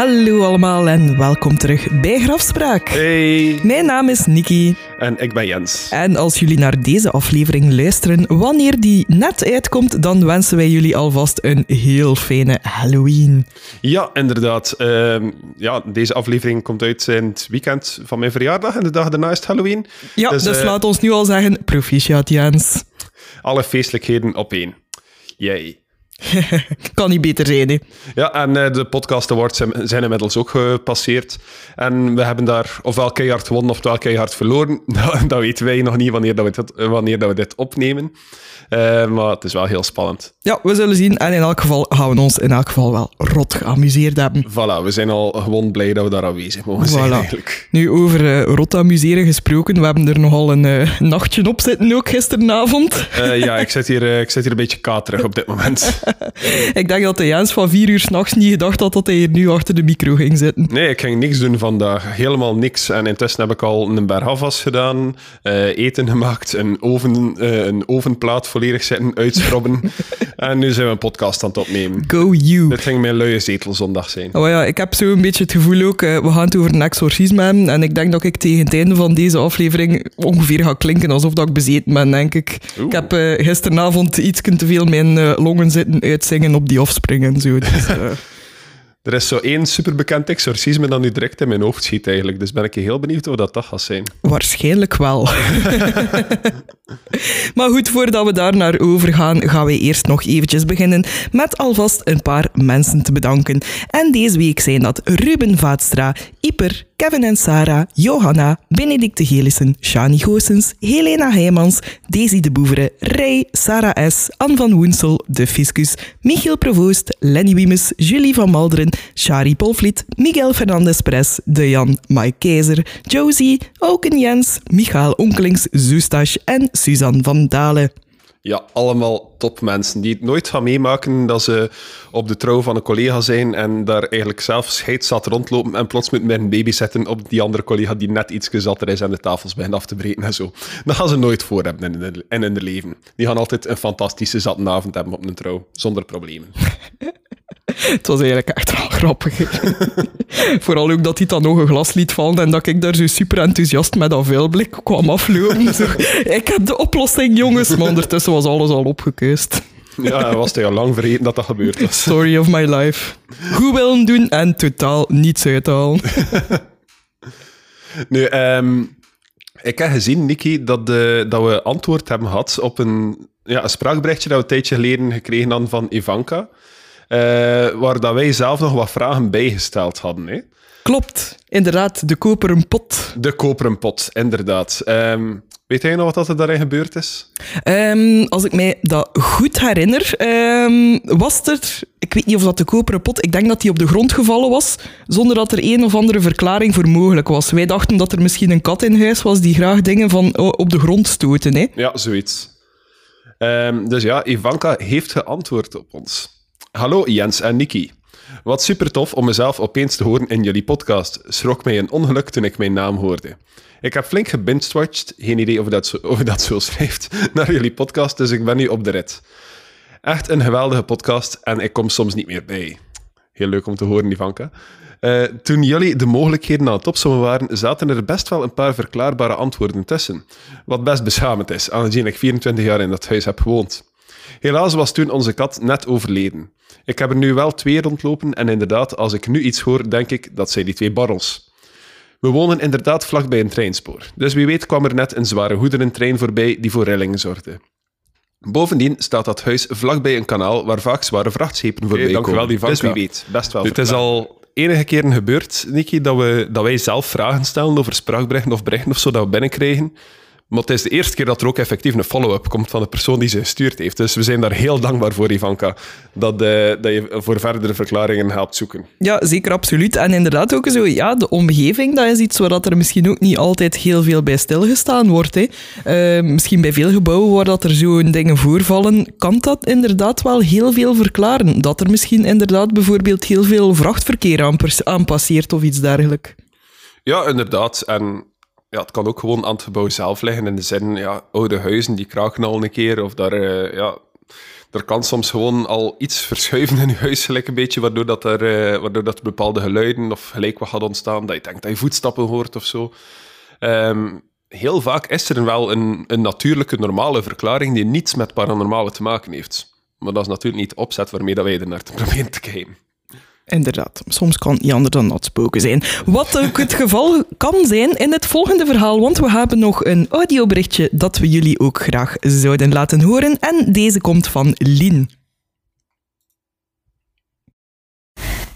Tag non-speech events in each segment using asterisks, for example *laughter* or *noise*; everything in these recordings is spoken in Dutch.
Hallo allemaal en welkom terug bij Grafspraak. Hey, Mijn naam is Nikki en ik ben Jens. en als jullie naar deze aflevering luisteren, wanneer die net uitkomt, dan wensen wij jullie alvast een heel fijne Halloween. Ja, inderdaad. Ehm, ja, deze aflevering komt uit in het weekend van mijn verjaardag en de dag daarna is het Halloween. Ja, dus, Dus, eh, laat ons nu al zeggen, proficiat Jens. Alle feestelijkheden op één. Yay. *laughs* Kan niet beter zijn, hè. Ja, en eh, de podcast awards zijn, zijn inmiddels ook gepasseerd. En we hebben daar ofwel keihard gewonnen ofwel keihard verloren. *laughs* Dat, dat weten wij nog niet wanneer, dat we, dit, wanneer dat we dit opnemen. Eh, maar het is wel heel spannend. Ja, we zullen zien. En in elk geval gaan we ons in elk geval wel rot geamuseerd hebben. Voilà, we zijn al gewoon blij dat we daar aanwezig mogen zijn Voilà. eigenlijk. Nu, over eh, rot amuseren gesproken, we hebben er nogal een nachtje op zitten ook gisteravond. Ja, *laughs* ik zit, hier, ik zit hier een beetje katerig op dit moment. *laughs* Ik denk dat de Jens van vier uur s'nachts niet gedacht had dat hij hier nu achter de micro ging zitten. Nee, ik ging niks doen vandaag. Helemaal niks. En intussen heb ik al een bergafwas gedaan, eh, eten gemaakt, een, oven, eh, een ovenplaat volledig zitten uitschrobben. *laughs* en nu zijn we een podcast aan het opnemen. Go you. Dit ging mijn luie zetelzondag zijn. Oh ja, ik heb zo een beetje het gevoel ook, eh, we gaan het over een exorcisme hebben. En ik denk dat ik tegen het einde van deze aflevering ongeveer ga klinken alsof dat ik bezeten ben, denk ik. Oeh. Ik heb gisteravond iets te veel mijn longen zitten uitzingen op die offspring en zo. Dus, *laughs* eh, Er is zo één superbekend exorcisme dat nu direct in mijn hoofd schiet eigenlijk. Dus ben ik heel benieuwd hoe dat, dat gaat zijn. Waarschijnlijk wel. *laughs* maar goed, voordat we daar naar overgaan, gaan we eerst nog eventjes beginnen met alvast een paar mensen te bedanken. En deze week zijn dat Ruben Vaatstra, Iper, Kevin en Sarah, Johanna, Benedicte Gelissen, Shani Goossens, Helena Heijmans, Daisy de Boevere, Rij, Sarah S., Anne van Woensel, De Fiscus, Michiel Provoost, Lenny Wiemes, Julie van Malderen, Shari Polvliet, Miguel Fernandez Pres, Dejan, Mike Keizer, Josie, Auken Jens, Michael Onkelings, Zoestash en Suzanne van Dalen. Ja, allemaal topmensen die het nooit gaan meemaken dat ze op de trouw van een collega zijn en daar eigenlijk zelf scheid zat rondlopen en plots met een baby zetten op die andere collega die net iets zatter is en de tafels begint af te breken en zo. Dat gaan ze nooit voor hebben in hun, in hun leven. Die gaan altijd een fantastische zattenavond hebben op een trouw, zonder problemen. *laughs* Het was eigenlijk echt wel grappig. *laughs* Vooral ook dat hij dan nog een glas liet vallen en dat ik daar zo super enthousiast met dat vuilblik kwam aflopen. Zo, ik heb de oplossing, jongens. Maar ondertussen was alles al opgekeust. Ja, hij was hij al lang vergeten dat dat gebeurd was. Story of my life. Goed willen doen en totaal niets uithalen. *laughs* Nu, ehm, ik heb gezien, Nicky, dat, de, dat we antwoord hebben gehad op een, ja, een spraakberichtje dat we een tijdje geleden gekregen hadden van Ivanka. Eh, waar dat wij zelf nog wat vragen bijgesteld hadden. Hè? Klopt, inderdaad, de koperen pot. De koperen pot, inderdaad. Ehm, weet jij nog wat dat er daarin gebeurd is? Ehm, als ik mij dat goed herinner, ehm, was er... Ik weet niet of dat de koperen pot... Ik denk dat die op de grond gevallen was, zonder dat er een of andere verklaring voor mogelijk was. Wij dachten dat er misschien een kat in huis was die graag dingen van oh, op de grond stoten. Hè? Ja, zoiets. Dus ja, Ivanka heeft geantwoord op ons. Hallo Jens en Niki. Wat super tof om mezelf opeens te horen in jullie podcast. Schrok mij een ongeluk toen ik mijn naam hoorde. Ik heb flink gebingewatcht, geen idee of dat, zo, *laughs* of dat zo schrijft, *laughs* naar jullie podcast, dus ik ben nu op de rit. Echt een geweldige podcast en ik kom soms niet meer bij. Heel leuk om te horen, Ivanka. Eh, toen jullie de mogelijkheden aan het opzommen waren, zaten er best wel een paar verklaarbare antwoorden tussen. Wat best beschamend is, aangezien ik 24 jaar in dat huis heb gewoond. Helaas was toen onze kat net overleden. Ik heb er nu wel twee rondlopen en inderdaad, als ik nu iets hoor, denk ik dat zijn die twee barrels. We wonen inderdaad vlakbij een treinspoor, dus wie weet kwam er net een zware goederentrein voorbij die voor rillingen zorgde. Bovendien staat dat huis vlakbij een kanaal waar vaak zware vrachtschepen voorbij u komen. wel, Ivanka. Dus wie weet, best wel Het is al enige keren gebeurd, Niki, dat, we, dat wij zelf vragen stellen over spraakberichten of berichten of zo dat we binnenkrijgen. Maar het is de eerste keer dat er ook effectief een follow-up komt van de persoon die ze gestuurd heeft. Dus we zijn daar heel dankbaar voor, Ivanka, dat, eh, dat je voor verdere verklaringen helpt zoeken. Ja, zeker, absoluut. En inderdaad ook zo, ja, de omgeving, dat is iets waar dat er misschien ook niet altijd heel veel bij stilgestaan wordt. Hè. Eh, misschien bij veel gebouwen waar dat er zo'n dingen voorvallen, kan dat inderdaad wel heel veel verklaren. Dat er misschien inderdaad bijvoorbeeld heel veel vrachtverkeer aan, aan passeert of iets dergelijks. Ja, inderdaad. En ja, het kan ook gewoon aan het gebouw zelf liggen. In de zin, ja, oude huizen die kraken al een keer. Of daar, eh, ja, er kan soms gewoon al iets verschuiven in je huis, gelijk een beetje, waardoor, dat er, uh, waardoor dat bepaalde geluiden of gelijk wat gaat ontstaan, dat je denkt dat je voetstappen hoort of zo. Ehm, heel vaak is er wel een, een natuurlijke, normale verklaring die niets met paranormale te maken heeft. Maar dat is natuurlijk niet de opzet waarmee dat wij er naar te proberen te kijken. Inderdaad, soms kan niet anders dan dat spoken zijn. Wat ook het geval kan zijn in het volgende verhaal, want we hebben nog een audioberichtje dat we jullie ook graag zouden laten horen. En deze komt van Lien.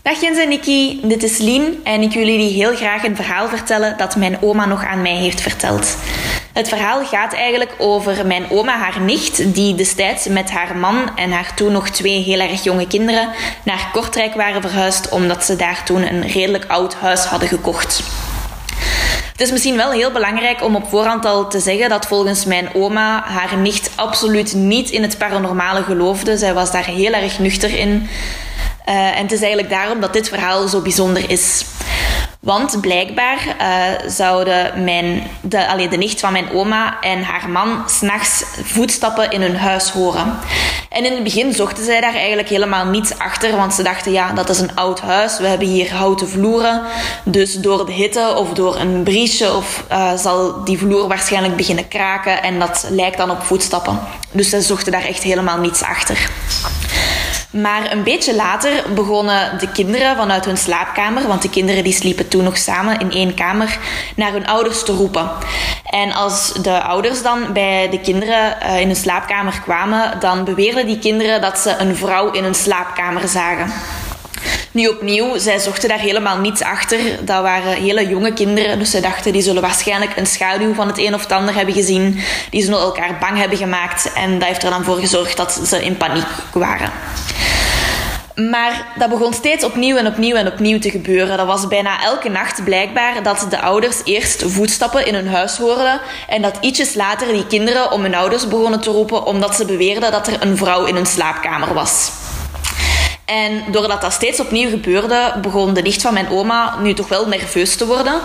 Dag Jens en Nikki, dit is Lien en ik wil jullie heel graag een verhaal vertellen dat mijn oma nog aan mij heeft verteld. Het verhaal gaat eigenlijk over mijn oma, haar nicht, die destijds met haar man en haar toen nog twee heel erg jonge kinderen naar Kortrijk waren verhuisd omdat ze daar toen een redelijk oud huis hadden gekocht. Het is misschien wel heel belangrijk om op voorhand al te zeggen dat volgens mijn oma haar nicht absoluut niet in het paranormale geloofde. Zij was daar heel erg nuchter in. Uh, en het is eigenlijk daarom dat dit verhaal zo bijzonder is. Want blijkbaar uh, zouden mijn, de, de nicht van mijn oma en haar man s'nachts voetstappen in hun huis horen. En in het begin zochten zij daar eigenlijk helemaal niets achter, want ze dachten, ja, dat is een oud huis, we hebben hier houten vloeren, dus door de hitte of door een briesje of, uh, zal die vloer waarschijnlijk beginnen kraken en dat lijkt dan op voetstappen. Dus ze zochten daar echt helemaal niets achter. Maar een beetje later begonnen de kinderen vanuit hun slaapkamer, want de kinderen die sliepen toen nog samen in één kamer, naar hun ouders te roepen. En als de ouders dan bij de kinderen uh, in hun slaapkamer kwamen, dan beweerden die kinderen dat ze een vrouw in hun slaapkamer zagen. Nu opnieuw, zij zochten daar helemaal niets achter. Dat waren hele jonge kinderen, dus zij dachten die zullen waarschijnlijk een schaduw van het een of het ander hebben gezien. Die zullen elkaar bang hebben gemaakt en dat heeft er dan voor gezorgd dat ze in paniek waren. Maar dat begon steeds opnieuw en opnieuw en opnieuw te gebeuren. Dat was bijna elke nacht blijkbaar dat de ouders eerst voetstappen in hun huis hoorden en dat ietsjes later die kinderen om hun ouders begonnen te roepen omdat ze beweerden dat er een vrouw in hun slaapkamer was. En doordat dat steeds opnieuw gebeurde, begon de nicht van mijn oma nu toch wel nerveus te worden.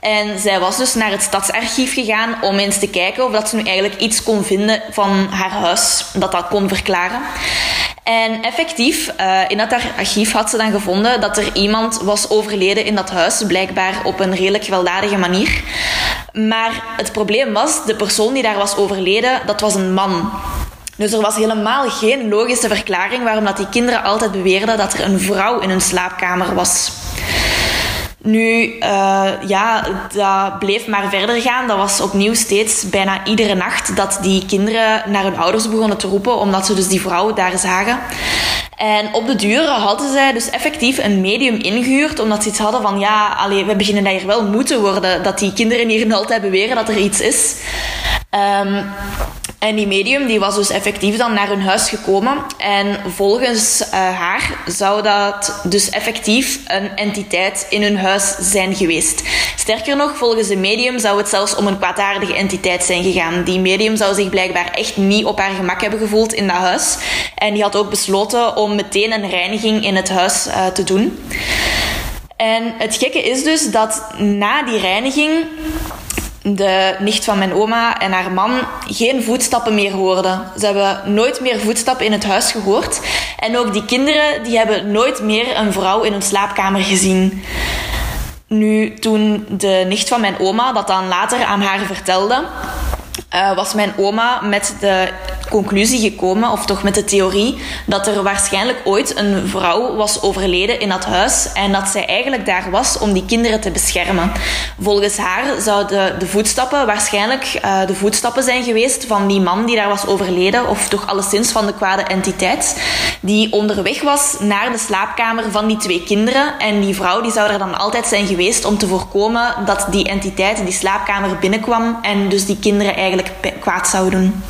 En zij was dus naar het stadsarchief gegaan om eens te kijken of dat ze nu eigenlijk iets kon vinden van haar huis, dat dat kon verklaren. En effectief, uh, in dat archief had ze dan gevonden dat er iemand was overleden in dat huis, blijkbaar op een redelijk gewelddadige manier. Maar het probleem was, de persoon die daar was overleden, dat was een man. Dus er was helemaal geen logische verklaring waarom dat die kinderen altijd beweerden dat er een vrouw in hun slaapkamer was. Nu, uh, ja, dat bleef maar verder gaan. Dat was opnieuw steeds bijna iedere nacht dat die kinderen naar hun ouders begonnen te roepen, omdat ze dus die vrouw daar zagen. En op de duur hadden zij dus effectief een medium ingehuurd, omdat ze iets hadden van, ja, we beginnen daar hier wel moeten worden, dat die kinderen hier altijd beweren dat er iets is. Um, en die medium die was dus effectief dan naar hun huis gekomen. En volgens uh, haar zou dat dus effectief een entiteit in hun huis zijn geweest. Sterker nog, volgens de medium zou het zelfs om een kwaadaardige entiteit zijn gegaan. Die medium zou zich blijkbaar echt niet op haar gemak hebben gevoeld in dat huis. En die had ook besloten om meteen een reiniging in het huis uh, te doen. En het gekke is dus dat na die reiniging de nicht van mijn oma en haar man geen voetstappen meer hoorden. Ze hebben nooit meer voetstappen in het huis gehoord. En ook die kinderen die hebben nooit meer een vrouw in hun slaapkamer gezien. Nu, toen de nicht van mijn oma dat dan later aan haar vertelde, uh, was mijn oma met de conclusie gekomen, of toch met de theorie, dat er waarschijnlijk ooit een vrouw was overleden in dat huis en dat zij eigenlijk daar was om die kinderen te beschermen. Volgens haar zouden de voetstappen waarschijnlijk uh, de voetstappen zijn geweest van die man die daar was overleden, of toch alleszins van de kwade entiteit, die onderweg was naar de slaapkamer van die twee kinderen. En die vrouw die zou er dan altijd zijn geweest om te voorkomen dat die entiteit die slaapkamer binnenkwam en dus die kinderen eigenlijk kwaad zou doen.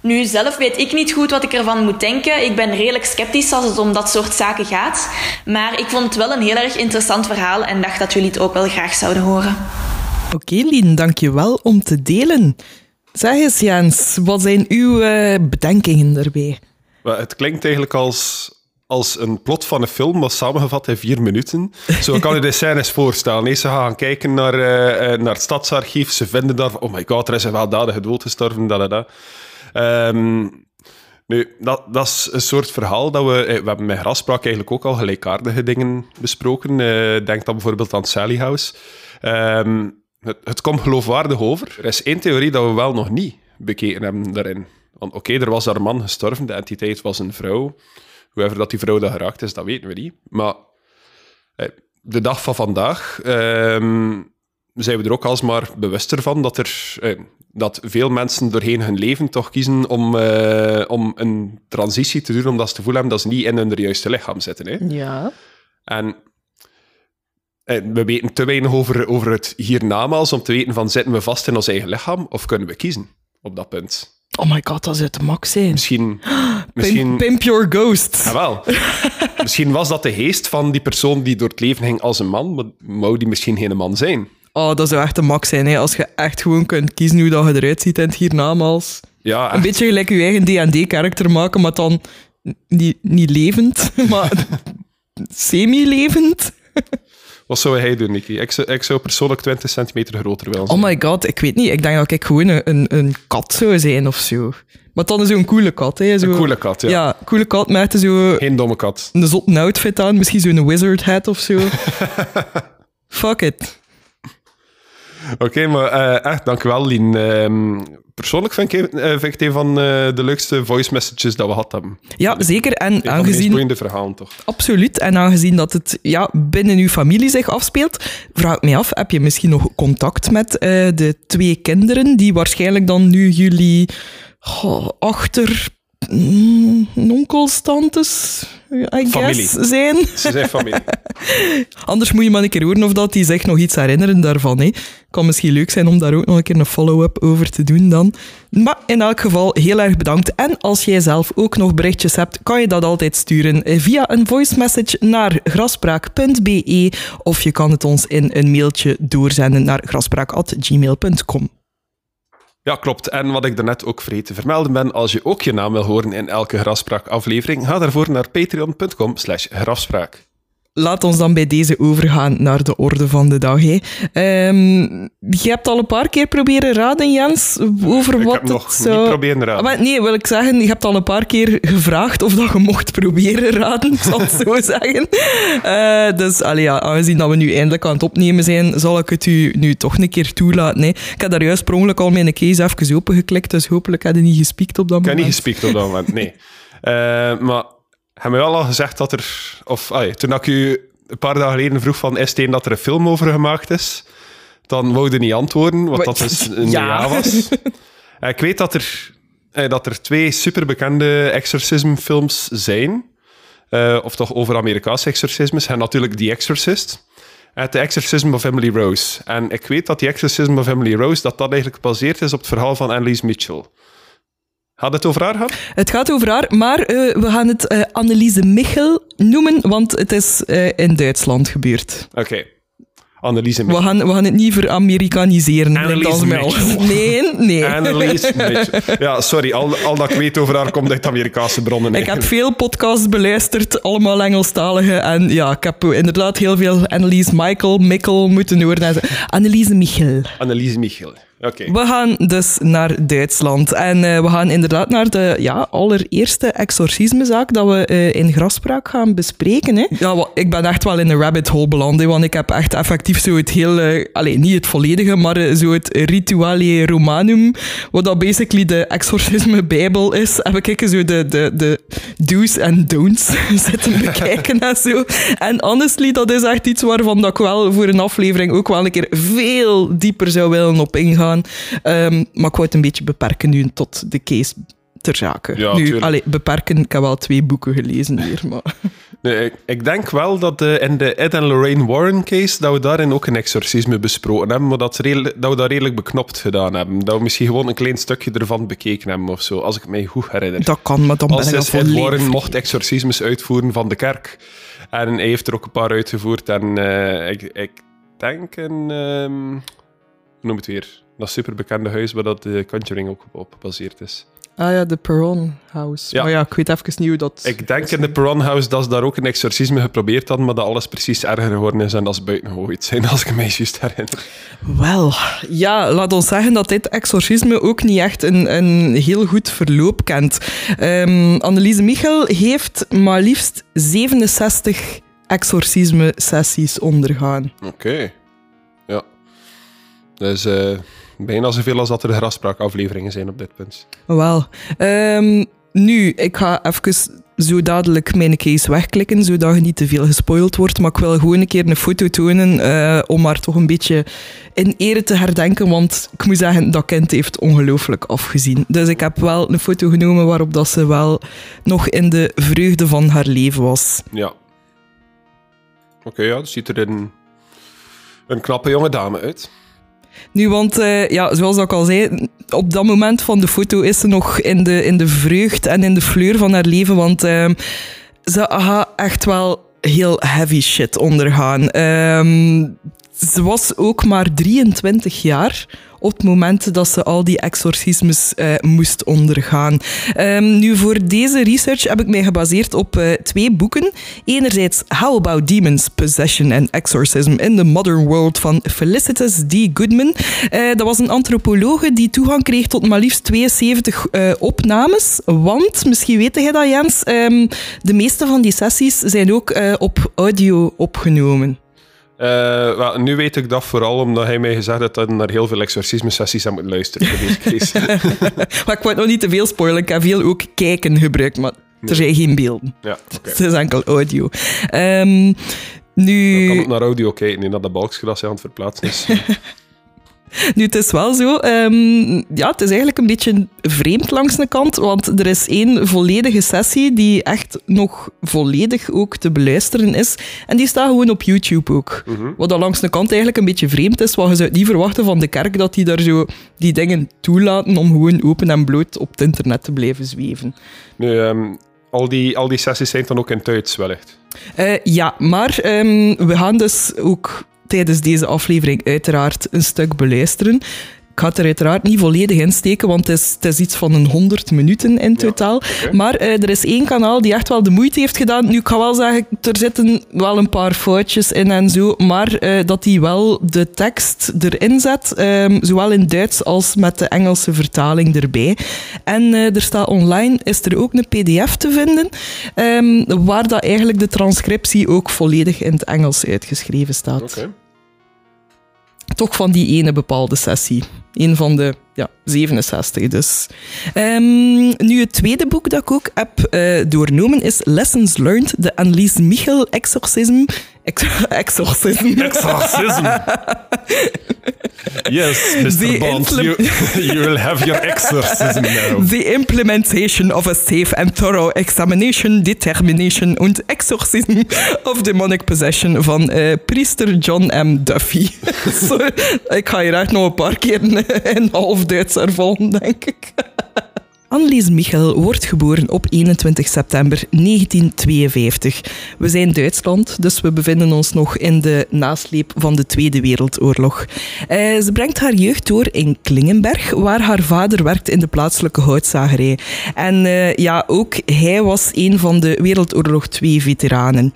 Nu, zelf weet ik niet goed wat ik ervan moet denken. Ik ben redelijk sceptisch als het om dat soort zaken gaat. Maar ik vond het wel een heel erg interessant verhaal en dacht dat jullie het ook wel graag zouden horen. Oké, okay, Lien, dank je wel om te delen. Zeg eens, Jens, wat zijn uw uh, bedenkingen daarbij? Het klinkt eigenlijk als, als een plot van een film, maar samengevat in vier minuten. Zo kan je de scènes voorstellen. Eerst ze gaan kijken naar, uh, naar het stadsarchief. Ze vinden daar, oh my god, er is een weldadige dood gestorven, da, da, da. Um, Nu, dat, dat is een soort verhaal dat we... eh, We hebben met Graspraak eigenlijk ook al gelijkaardige dingen besproken. Eh, denk dan bijvoorbeeld aan Sally House. Ehm, het, het komt geloofwaardig over. Er is één theorie dat we wel nog niet bekeken hebben daarin. Want oké, er was daar een man gestorven, de entiteit was een vrouw. Hoever dat die vrouw dat geraakt is, dat weten we niet. Maar de dag van vandaag ehm, zijn we er ook alsmaar bewuster van dat, er, eh, dat veel mensen doorheen hun leven toch kiezen om, eh, om een transitie te doen, omdat ze het gevoel hebben dat ze niet in hun juiste lichaam zitten. Hè? Ja. En we weten te weinig over, over het hiernamaals om te weten van zitten we vast in ons eigen lichaam of kunnen we kiezen op dat punt. Oh my god, dat zou te max zijn. Misschien... *gasps* Pimp, misschien pimp your ghost. Jawel. *laughs* misschien was dat de geest van die persoon die door het leven ging als een man, maar wou die misschien geen man zijn. Oh, dat zou echt de max zijn, hè. als je echt gewoon kunt kiezen hoe dat je eruit ziet in het hiernamaals. Ja, Een beetje gelijk je eigen D&D-karakter maken, maar dan niet, niet levend, *laughs* maar semi-levend. Wat zou hij doen, Nicky? Ik zou, ik zou persoonlijk 20 centimeter groter willen zijn. Oh my god, ik weet niet. Ik denk dat ik gewoon een, een kat zou zijn of zo. Maar dan is zo'n coole kat, hè. Zo, Een coole kat, ja. Ja, coole kat met zo Geen domme kat. een zotte outfit aan. Misschien zo'n wizard hat of zo. *laughs* Fuck it. Oké, maar eh, echt, dankjewel, Lien. Ehm, persoonlijk vind ik, eh, vind ik het een van eh, de leukste voice messages dat we gehad hebben. Ja, zeker. En Een van de aangezien... verhalen, toch? Absoluut. En aangezien dat het ja, binnen uw familie zich afspeelt, vraag ik mij af, heb je misschien nog contact met de twee kinderen die waarschijnlijk dan nu jullie goh, achter mm, onkels, tantes, I Familie. guess, zijn? Ze zijn familie. *laughs* Anders moet je maar een keer horen of dat die zich nog iets herinneren daarvan. Hè. Kan misschien leuk zijn om daar ook nog een keer een follow-up over te doen dan. Maar in elk geval, heel erg bedankt. En als jij zelf ook nog berichtjes hebt, kan je dat altijd sturen via een voice message naar graspraak.be of je kan het ons in een mailtje doorzenden naar graspraak.gmail.com. Ja, klopt. En wat ik daarnet ook vergeten te vermelden ben, als je ook je naam wil horen in elke Grafspraak-aflevering, ga daarvoor naar patreon.com slash grafspraak. Laat ons dan bij deze overgaan naar de orde van de dag. Hè. Ehm, je hebt al een paar keer proberen raden, Jens, over Ik wat heb het nog zou... niet proberen raden. Maar nee, wil ik zeggen, je hebt al een paar keer gevraagd of dat je mocht proberen raden, *laughs* ik zal het zo zeggen. Eh, dus allee, ja, aangezien dat we nu eindelijk aan het opnemen zijn, zal ik het u nu toch een keer toelaten. Hè. Ik heb daar juist per ongeluk al mijn case even opengeklikt, dus hopelijk heb je niet gespiekt op dat Ik heb moment. niet gespiekt op dat moment, nee. *laughs* Eh, maar heb je wel al gezegd dat er... Of ah toen ik u een paar dagen geleden vroeg van is het dat er een film over gemaakt is, dan wou je niet antwoorden, wat dat dus *laughs* een Ja. ja, was. Eh, ik weet dat er, eh, dat er twee superbekende exorcismfilms zijn. Eh, of toch over Amerikaanse exorcismes. En natuurlijk The Exorcist. En The Exorcism of Emily Rose. En ik weet dat The Exorcism of Emily Rose dat dat eigenlijk gebaseerd is op het verhaal van Annelies Mitchell. Had het over haar gehad? Het gaat over haar, maar eh, we gaan het eh, Anneliese Michel noemen, want het is eh, in Duitsland gebeurd. Oké. Annelies We Mitchell. gaan, we gaan het niet veramerikaniseren. Annelies klinkt als mij al. Mitchell. *laughs* Nee, nee. Annelies Mitchell. Ja, sorry. Al, al dat ik weet over haar komt uit Amerikaanse bronnen. Ik heb veel podcasts beluisterd, allemaal Engelstalige. En ja, ik heb inderdaad heel veel Annelies Michael, Mikkel moeten horen. Anneliese Michel. Annelies Michel. Oké. We gaan dus naar Duitsland. En eh, we gaan inderdaad naar de ja, allereerste exorcismezaak dat we eh, in Graspraak gaan bespreken. Hè. Ja, ik ben echt wel in een rabbit hole beland, hè, want ik heb echt effectief zo het hele... Allee, niet het volledige, maar zo het Rituale Romanum, wat dat basically de exorcisme-bijbel is, heb ik zo de, de, de do's en don'ts *laughs* zitten *laughs* bekijken en zo. En honestly, dat is echt iets waarvan dat ik wel voor een aflevering ook wel een keer veel dieper zou willen op ingaan. Ehm, maar ik wou het een beetje beperken nu tot de case ter zake. Ja, nu, allee, beperken, ik heb wel twee boeken gelezen hier, maar... *laughs* Nee, ik, ik denk wel dat in de Ed en Lorraine Warren case, dat we daarin ook een exorcisme besproken hebben, maar dat, dat we dat redelijk beknopt gedaan hebben. Dat we misschien gewoon een klein stukje ervan bekeken hebben of zo, als ik mij goed herinner. Dat kan, maar dan ben Als ik al is Ed. Warren mocht exorcismes uitvoeren van de kerk. En hij heeft er ook een paar uitgevoerd. En eh, ik, ik denk een... ehm, hoe noem het weer? Dat superbekende huis waar dat de Conjuring ook op, gebaseerd is. Ah ja, de Perron House. Ja. Maar ja, ik weet even niet hoe dat... Ik denk in de Perron House dat ze daar ook een exorcisme geprobeerd hadden, maar dat alles precies erger geworden is en dat ze buiten gegooid zijn, als ik me juist herinner. Wel, ja, laat ons zeggen dat dit exorcisme ook niet echt een, een heel goed verloop kent. Anneliese Michel heeft maar liefst 67 exorcisme-sessies ondergaan. Oké. Ja. Dus eh, bijna zoveel als dat er graspraakafleveringen zijn op dit punt. Wel. Ehm, nu, ik ga even zo dadelijk mijn case wegklikken, zodat je niet te veel gespoild wordt. Maar ik wil gewoon een keer een foto tonen eh, om haar toch een beetje in ere te herdenken. Want ik moet zeggen, dat kind heeft ongelooflijk afgezien. Dus ik heb wel een foto genomen waarop dat ze wel nog in de vreugde van haar leven was. Ja. Oké, ja, dat ziet er een, een knappe jonge dame uit. Nu, want eh, ja, zoals ik al zei, op dat moment van de foto is ze nog in de, in de vreugd en in de fleur van haar leven. Want eh, ze gaat echt wel heel heavy shit ondergaan. Ehm, ze was ook maar 23 jaar op het moment dat ze al die exorcismes eh, moest ondergaan. Ehm, nu, voor deze research heb ik mij gebaseerd op eh, twee boeken. Enerzijds How About Demons, Possession and Exorcism in the Modern World van Felicitas D. Goodman. Eh, dat was een antropologe die toegang kreeg tot maar liefst 72 eh, opnames. Want, misschien weet jij dat Jens, ehm, de meeste van die sessies zijn ook op audio opgenomen. Eh, wel, nu weet ik dat vooral omdat hij mij gezegd heeft dat hij naar heel veel exorcisme-sessies aan moet luisteren voor deze *laughs* case. maar ik wou nog niet te veel spoilen. Ik heb veel ook kijken gebruikt, maar er zijn geen beelden. ja. *laughs* Het is enkel audio. Ehm, nu, Dan kan het naar audio kijken, nu dat de balksgras aan het verplaatsen is. *laughs* nu, het is wel zo. ehm, ja, het is eigenlijk een beetje vreemd langs de kant, want er is één volledige sessie die echt nog volledig ook te beluisteren is. En die staat gewoon op YouTube ook. Wat dan langs de kant eigenlijk een beetje vreemd is, want je zou niet verwachten van de kerk dat die daar zo die dingen toelaten om gewoon open en bloot op het internet te blijven zweven. nu, ehm, al, die, al die sessies zijn dan ook in Duits, wellicht. Eh, ja, maar ehm, we gaan dus ook tijdens deze aflevering uiteraard een stuk beluisteren. Ik ga het er uiteraard niet volledig in steken, want het is, het is iets van een 100 minuten in totaal. Maar eh, er is één kanaal die echt wel de moeite heeft gedaan. Nu, ik ga wel zeggen, er zitten wel een paar foutjes in en zo, maar eh, dat hij wel de tekst erin zet, ehm, zowel in Duits als met de Engelse vertaling erbij. En eh, er staat online, is er ook een pdf te vinden, ehm, waar dat eigenlijk de transcriptie ook volledig in het Engels uitgeschreven staat Oké. Toch van die ene bepaalde sessie. Een van de ja, 67 dus. Ehm, nu, het tweede boek dat ik ook heb eh, doornomen is Lessons Learned, de Annelies Michel Exorcism. Ex exorcism. Exorcism. yes, Mr. The Bond, you, you will have your exorcism now. The implementation of a safe and thorough examination, determination and exorcism of demonic possession van eh, priester John M. Duffy. *laughs* Ik ga hier echt nog een paar keer *laughs* in, in half Duits ervallen, denk ik. Annelies Michel wordt geboren op 21 september 1952. We zijn Duitsland, dus we bevinden ons nog in de nasleep van de Tweede Wereldoorlog. Eh, ze brengt haar jeugd door in Klingenberg, waar haar vader werkt in de plaatselijke houtzagerij. En eh, ja, ook hij was een van de Wereldoorlog II-veteranen.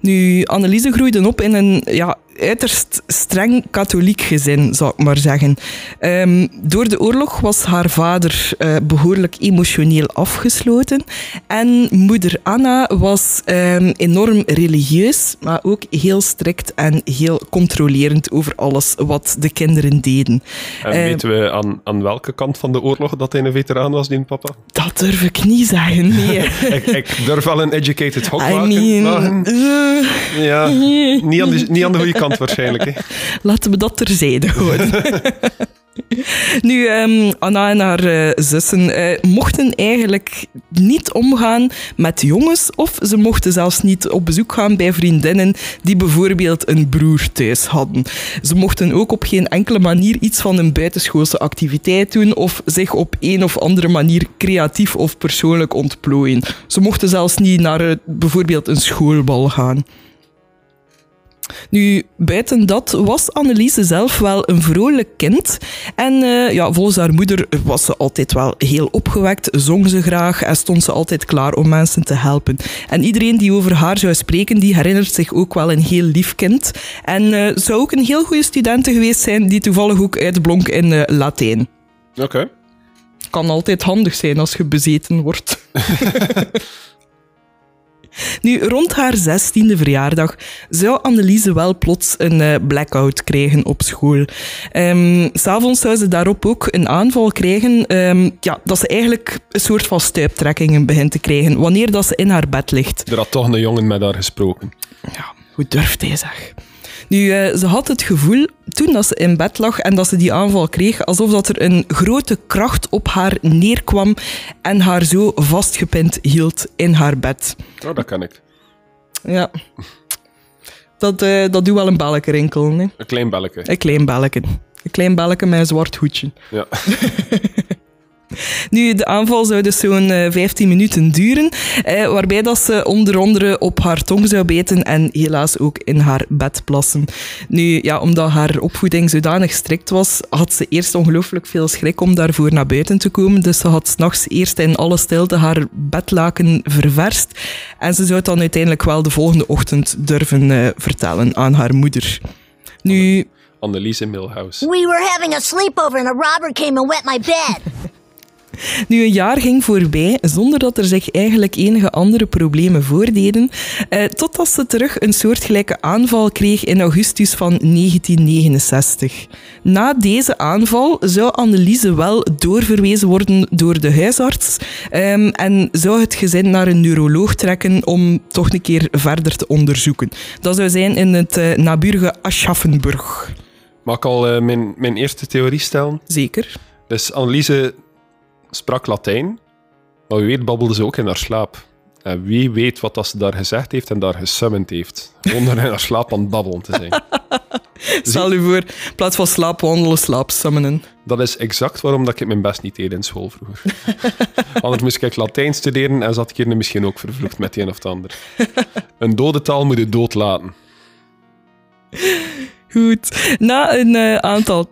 Nu, Anneliese groeide op in een ja, uiterst streng katholiek gezin, zou ik maar zeggen. Ehm, door de oorlog was haar vader eh, behoorlijk emotioneel afgesloten. En moeder Anna was ehm, enorm religieus, maar ook heel strikt en heel controlerend over alles wat de kinderen deden. En Eh, weten we aan, aan welke kant van de oorlog dat hij een veteraan was, die papa? Dat durf ik niet zeggen, nee. *laughs* ik, ik durf wel een educated hok I maken. mean, maar- eh, ja, niet aan, de, niet aan de goede kant waarschijnlijk. Hè. *laughs* Laten we dat terzijde houden. *laughs* nu, ehm, Anna en haar eh, zussen eh, mochten eigenlijk niet omgaan met jongens, of ze mochten zelfs niet op bezoek gaan bij vriendinnen die bijvoorbeeld een broer thuis hadden. Ze mochten ook op geen enkele manier iets van een buitenschoolse activiteit doen of zich op een of andere manier creatief of persoonlijk ontplooien. Ze mochten zelfs niet naar eh, bijvoorbeeld een schoolbal gaan. Nu, buiten dat was Anneliese zelf wel een vrolijk kind. En uh, ja, volgens haar moeder was ze altijd wel heel opgewekt, zong ze graag en stond ze altijd klaar om mensen te helpen. En iedereen die over haar zou spreken, die herinnert zich ook wel een heel lief kind. En uh, zou ook een heel goede student geweest zijn die toevallig ook uitblonk in uh, Latijn. Oké. Kan altijd handig zijn als je bezeten wordt. *laughs* *laughs* Nu, rond haar zestiende verjaardag zou Anneliese wel plots een uh, blackout krijgen op school. Um, S'avonds zou ze daarop ook een aanval krijgen, um, ja, dat ze eigenlijk een soort van stuiptrekkingen begint te krijgen, wanneer dat ze in haar bed ligt. Er had toch een jongen met haar gesproken. Ja, hoe durft hij zeg? Nu, uh, ze had het gevoel toen dat ze in bed lag en dat ze die aanval kreeg, alsof dat er een grote kracht op haar neerkwam en haar zo vastgepind hield in haar bed. Oh, dat kan ik. Ja. Dat, uh, dat doet wel een belletje rinkelen. Hè? Een klein belletje. Een klein belletje. Een klein belletje met een zwart hoedje. Ja. *laughs* Nu, de aanval zou dus zo'n 15 minuten duren, eh, waarbij dat ze onder andere op haar tong zou beten en helaas ook in haar bed plassen. Nu, ja, omdat haar opvoeding zodanig strikt was, had ze eerst ongelooflijk veel schrik om daarvoor naar buiten te komen. Dus ze had s'nachts eerst in alle stilte haar bedlaken ververst. En ze zou het dan uiteindelijk wel de volgende ochtend durven uh, vertellen aan haar moeder. Nu... Anneliese Milhouse. We were having a sleepover and a robber came and wet my bed. *laughs* Nu, een jaar ging voorbij zonder dat er zich eigenlijk enige andere problemen voordeden, eh, totdat ze terug een soortgelijke aanval kreeg in augustus van 1969. Na deze aanval zou Anneliese wel doorverwezen worden door de huisarts um, en zou het gezin naar een neuroloog trekken om toch een keer verder te onderzoeken. Dat zou zijn in het uh, naburige Aschaffenburg. Mag ik al uh, mijn, mijn eerste theorie stellen? Zeker. Dus Anneliese sprak Latijn, maar wie weet babbelde ze ook in haar slaap. En wie weet wat dat ze daar gezegd heeft en daar gesummend heeft. Zonder in haar slaap aan het babbelen te zijn. *laughs* Stel u voor, in plaats van slaapwandelen, slaapsummenen. Dat is exact waarom dat ik mijn best niet deed in school vroeger. *laughs* Anders moest ik Latijn studeren en zat ik hier misschien ook vervloekt met een of het ander. Een dode taal moet je dood laten. Goed. Na een uh, aantal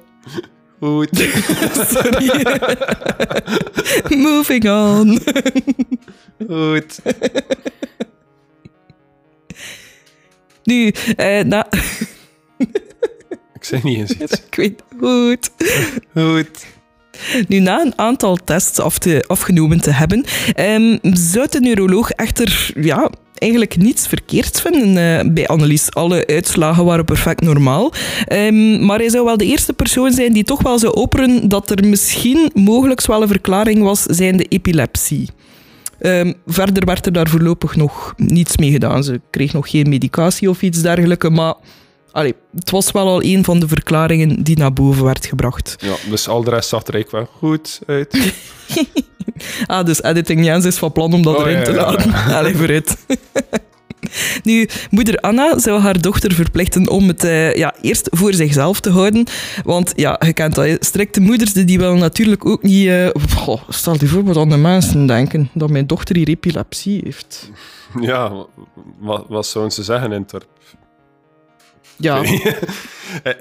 Goed. *laughs* Sorry. Moving on. Goed. Nu, eh, na... Ik zeg niet eens iets. Ik weet goed. Goed. Nu, na een aantal tests af te, afgenomen te hebben, um, zou de neuroloog echter ja, eigenlijk niets verkeerd vinden uh, bij Annelies. Alle uitslagen waren perfect normaal. Um, maar hij zou wel de eerste persoon zijn die toch wel zou openen dat er misschien mogelijk wel een verklaring was zijn de epilepsie. Um, verder werd er daar voorlopig nog niets mee gedaan. Ze kreeg nog geen medicatie of iets dergelijks, maar Allee, het was wel al een van de verklaringen die naar boven werd gebracht. *laughs* Ja, dus al de rest zag er eigenlijk wel goed uit. *laughs* ah, dus Editing Jens is van plan om dat Oh, erin ja, te ja, ja. laten. *laughs* Allee, vooruit. Nu, moeder Anna zou haar dochter verplichten om het eh, ja, eerst voor zichzelf te houden. Want ja, je kent dat, strikte moeders die willen natuurlijk ook niet... eh, goh, stel je voor wat aan de mensen denken, dat mijn dochter hier epilepsie heeft. Ja, wat, wat zouden ze zeggen in het dorp? Ja, *laughs* Eh,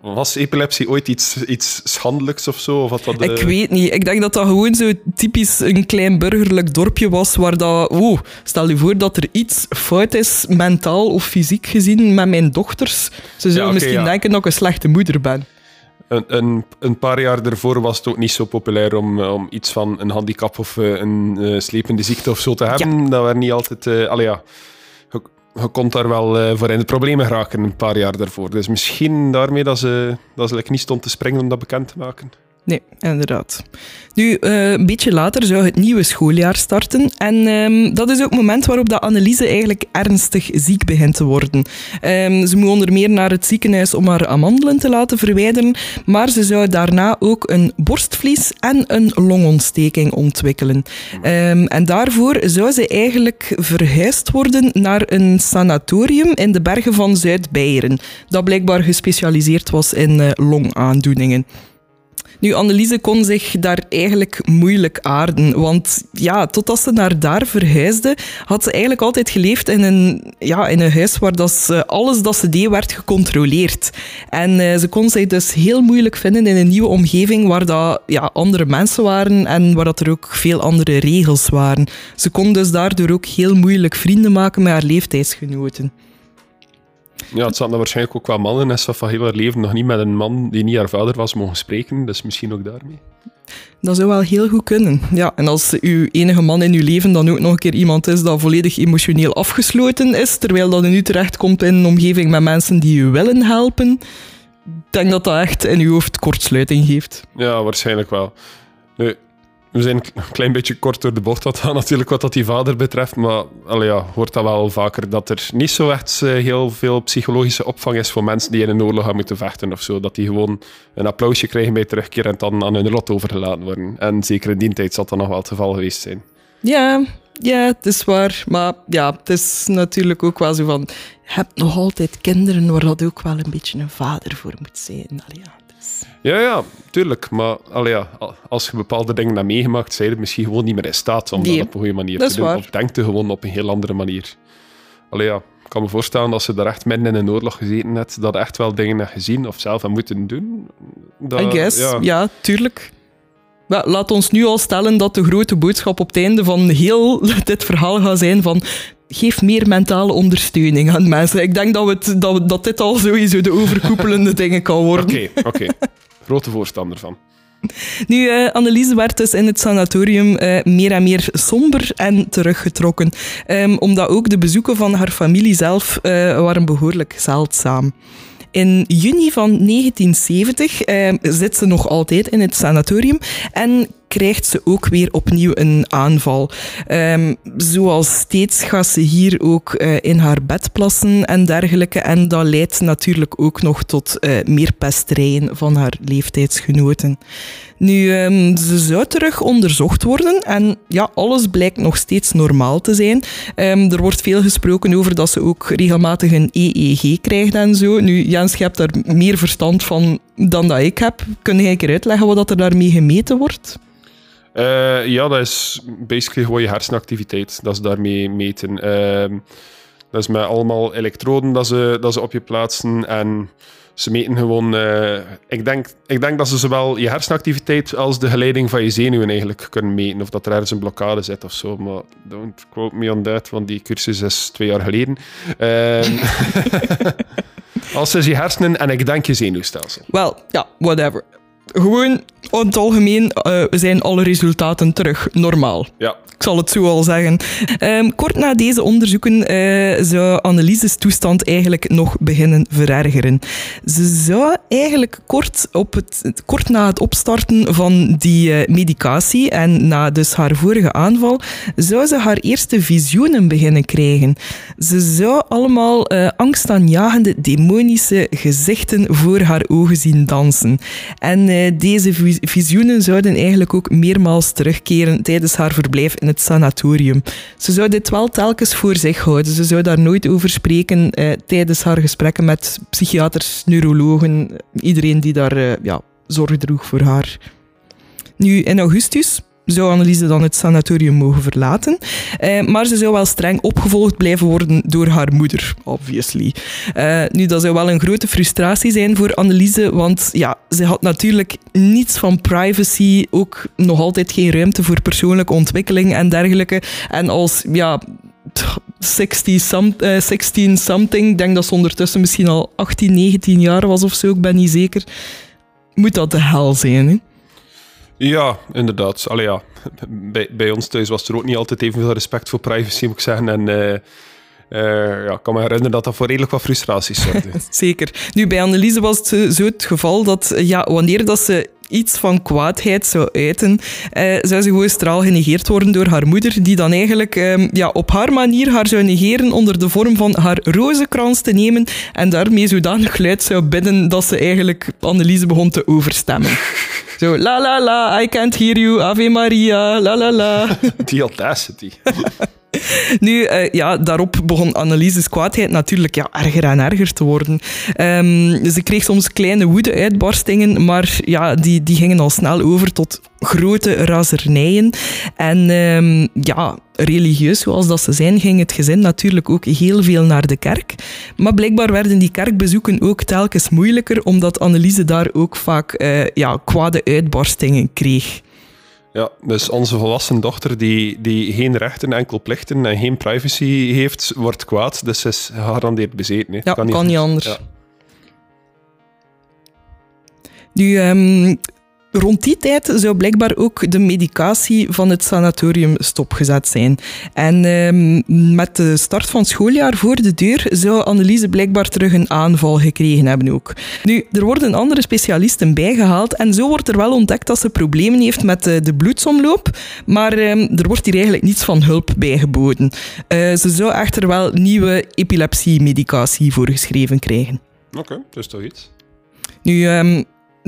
Was epilepsie ooit iets, iets schandelijks of zo? Of had dat, Ik eh, weet niet. Ik denk dat dat gewoon zo typisch een klein burgerlijk dorpje was waar dat... Oh, stel je voor dat er iets fout is, mentaal of fysiek gezien, met mijn dochters. Ze zullen oké, misschien ja. denken dat ik een slechte moeder ben. Een, een, een paar jaar daarvoor was het ook niet zo populair om, eh, om iets van een handicap of een slepende ziekte of zo te hebben. Dat waren niet altijd... allee, ja, je, kon daar wel eh, voor in de problemen geraken een paar jaar daarvoor. Dus misschien daarmee dat ze, dat ze like, niet stond te springen om dat bekend te maken. Nee, inderdaad. Nu, eh, een beetje later zou het nieuwe schooljaar starten. En ehm, dat is ook het moment waarop dat Anneliese eigenlijk ernstig ziek begint te worden. Ehm, ze moet onder meer naar het ziekenhuis om haar amandelen te laten verwijderen. Maar ze zou daarna ook een borstvlies en een longontsteking ontwikkelen. Ehm, en daarvoor zou ze eigenlijk verhuisd worden naar een sanatorium in de bergen van Zuid-Beieren. Dat blijkbaar gespecialiseerd was in eh, longaandoeningen. Nu, Anneliese kon zich daar eigenlijk moeilijk aarden. Want ja, totdat ze naar daar verhuisde, had ze eigenlijk altijd geleefd in een, ja, in een huis waar dat alles dat ze deed werd gecontroleerd. En eh, ze kon zich dus heel moeilijk vinden in een nieuwe omgeving waar dat, ja, andere mensen waren en waar dat er ook veel andere regels waren. Ze kon dus daardoor ook heel moeilijk vrienden maken met haar leeftijdsgenoten. Ja, het zaten waarschijnlijk ook wel mannen en ze van heel haar leven nog niet met een man die niet haar vader was mogen spreken. Dus misschien ook daarmee. Dat zou wel heel goed kunnen. Ja, en als uw enige man in uw leven dan ook nog een keer iemand is dat volledig emotioneel afgesloten is, terwijl dat u nu terechtkomt in een omgeving met mensen die u willen helpen, denk dat dat echt in uw hoofd kortsluiting geeft. Ja, waarschijnlijk wel. Nu, we zijn een klein beetje kort door de bocht *laughs* natuurlijk wat dat die vader betreft, maar allee, ja, hoort dat wel vaker dat er niet zo echt eh, heel veel psychologische opvang is voor mensen die in een oorlog gaan moeten vechten of zo. Dat die gewoon een applausje krijgen bij terugkeer en dan aan hun lot overgelaten worden. En zeker in die tijd zal dat nog wel het geval geweest zijn. Ja, ja, het is waar. Maar ja, het is natuurlijk ook wel zo van... Je hebt nog altijd kinderen waar dat ook wel een beetje een vader voor moet zijn. Allee, ja, Ja, ja, tuurlijk. Maar allee, ja, als je bepaalde dingen hebt meegemaakt, zijn je misschien gewoon niet meer in staat om Nee, dat op een goede manier dat te doen. waar. Of denkt je gewoon op een heel andere manier. Allee, ja, ik kan me voorstellen dat ze daar echt midden in een oorlog gezeten hebt, dat echt wel dingen hebt gezien of zelf hebben moeten doen. Dat, I guess, ja. ja, tuurlijk. Maar laat ons nu al stellen dat de grote boodschap op het einde van heel *laughs* dit verhaal gaat zijn van geef meer mentale ondersteuning aan mensen. Ik denk dat, we het, dat, we- dat dit al sowieso de overkoepelende *laughs* dingen kan worden. Oké, oké. Grote voorstander van. Nu, eh Anneliese werd dus in het sanatorium eh, meer en meer somber en teruggetrokken. Ehm, omdat ook de bezoeken van haar familie zelf eh, waren behoorlijk zeldzaam. In juni van 1970 eh, zit ze nog altijd in het sanatorium en krijgt ze ook weer opnieuw een aanval. Ehm, zoals steeds gaat ze hier ook eh, in haar bed plassen en dergelijke. En dat leidt natuurlijk ook nog tot eh, meer pesterijen van haar leeftijdsgenoten. Nu, ehm, ze zou terug onderzocht worden en ja, alles blijkt nog steeds normaal te zijn. Ehm, er wordt veel gesproken over dat ze ook regelmatig een EEG krijgt en zo. Nu, Jens, je hebt daar meer verstand van dan dat ik heb. Kun jij keer uitleggen wat er daarmee gemeten wordt? Eh, ja, dat is basically gewoon je hersenactiviteit. Dat ze daarmee meten. Ehm, dat is met allemaal elektroden dat ze, dat ze op je plaatsen. En ze meten gewoon... eh, ik, denk, ik denk dat ze zowel je hersenactiviteit als de geleiding van je zenuwen eigenlijk kunnen meten. Of dat er ergens een blokkade zit of zo. Maar don't quote me on that, want die cursus is twee jaar geleden. Ehm *laughs* *laughs* als is je hersenen en ik denk je zenuwstelsel. Wel, ja, whatever. Gewoon, in het algemeen eh, zijn alle resultaten terug normaal. Ja, Ik zal het zo al zeggen. Ehm, kort na deze onderzoeken eh, zou Anneliese's toestand eigenlijk nog beginnen verergeren. Ze zou eigenlijk kort, op het, kort na het opstarten van die eh, medicatie en na dus haar vorige aanval, zou ze haar eerste visioenen beginnen krijgen. Ze zou allemaal angstaanjagende demonische gezichten voor haar ogen zien dansen. En deze vi- visioenen zouden eigenlijk ook meermaals terugkeren tijdens haar verblijf in het sanatorium. Ze zou dit wel telkens voor zich houden. Ze zou daar nooit over spreken eh, tijdens haar gesprekken met psychiaters, neurologen, iedereen die daar eh, ja, zorg droeg voor haar. Nu, in augustus zou Anneliese dan het sanatorium mogen verlaten. Eh, maar ze zou wel streng opgevolgd blijven worden door haar moeder, obviously. Eh, nu, dat zou wel een grote frustratie zijn voor Anneliese, want ja, ze had natuurlijk niets van privacy, ook nog altijd geen ruimte voor persoonlijke ontwikkeling en dergelijke. En als, ja... 60 some, eh, 16 something, ik denk dat ze ondertussen misschien al 18, 19 jaar was of zo, ik ben niet zeker. Moet dat de hel zijn, hè? Ja, inderdaad. Allee, ja. *laughs* bij, bij ons thuis was er ook niet altijd evenveel respect voor privacy, moet ik zeggen. En eh, eh, ja, ik kan me herinneren dat dat voor redelijk wat frustraties zorgde. *laughs* Zeker. Nu, bij Anneliese was het zo- zo het geval dat eh, ja, wanneer dat ze iets van kwaadheid zou uiten, eh, zou ze gewoon straal genegeerd worden door haar moeder, die dan eigenlijk ehm, ja, op haar manier haar zou negeren onder de vorm van haar rozenkrans te nemen en daarmee zodanig luid zou bidden dat ze eigenlijk Anneliese begon te overstemmen. *laughs* Zo, la la la, I can't hear you, Ave Maria, la la la. *laughs* Die audacity. *laughs* Nu, eh, ja, daarop begon Anneliese's kwaadheid natuurlijk ja, erger en erger te worden. Ehm, ze kreeg soms kleine woede-uitbarstingen, maar ja, die, die gingen al snel over tot grote razernijen. En ehm, ja, religieus zoals dat ze zijn, ging het gezin natuurlijk ook heel veel naar de kerk. Maar blijkbaar werden die kerkbezoeken ook telkens moeilijker, omdat Anneliese daar ook vaak eh, ja, kwade uitbarstingen kreeg. Ja, dus onze volwassen dochter die, die geen rechten, enkel plichten en geen privacy heeft, wordt kwaad. Dus ze is gegarandeerd bezeten. hè. Ja, kan niet anders. Ja. Nu, ehm, rond die tijd zou blijkbaar ook de medicatie van het sanatorium stopgezet zijn. En ehm, met de start van het schooljaar voor de deur zou Anneliese blijkbaar terug een aanval gekregen hebben ook. Nu, er worden andere specialisten bijgehaald en zo wordt er wel ontdekt dat ze problemen heeft met eh, de bloedsomloop, maar ehm, er wordt hier eigenlijk niets van hulp bijgeboden. Eh, ze zou echter wel nieuwe epilepsie-medicatie voorgeschreven krijgen. Oké, dus toch iets. Nu, ehm,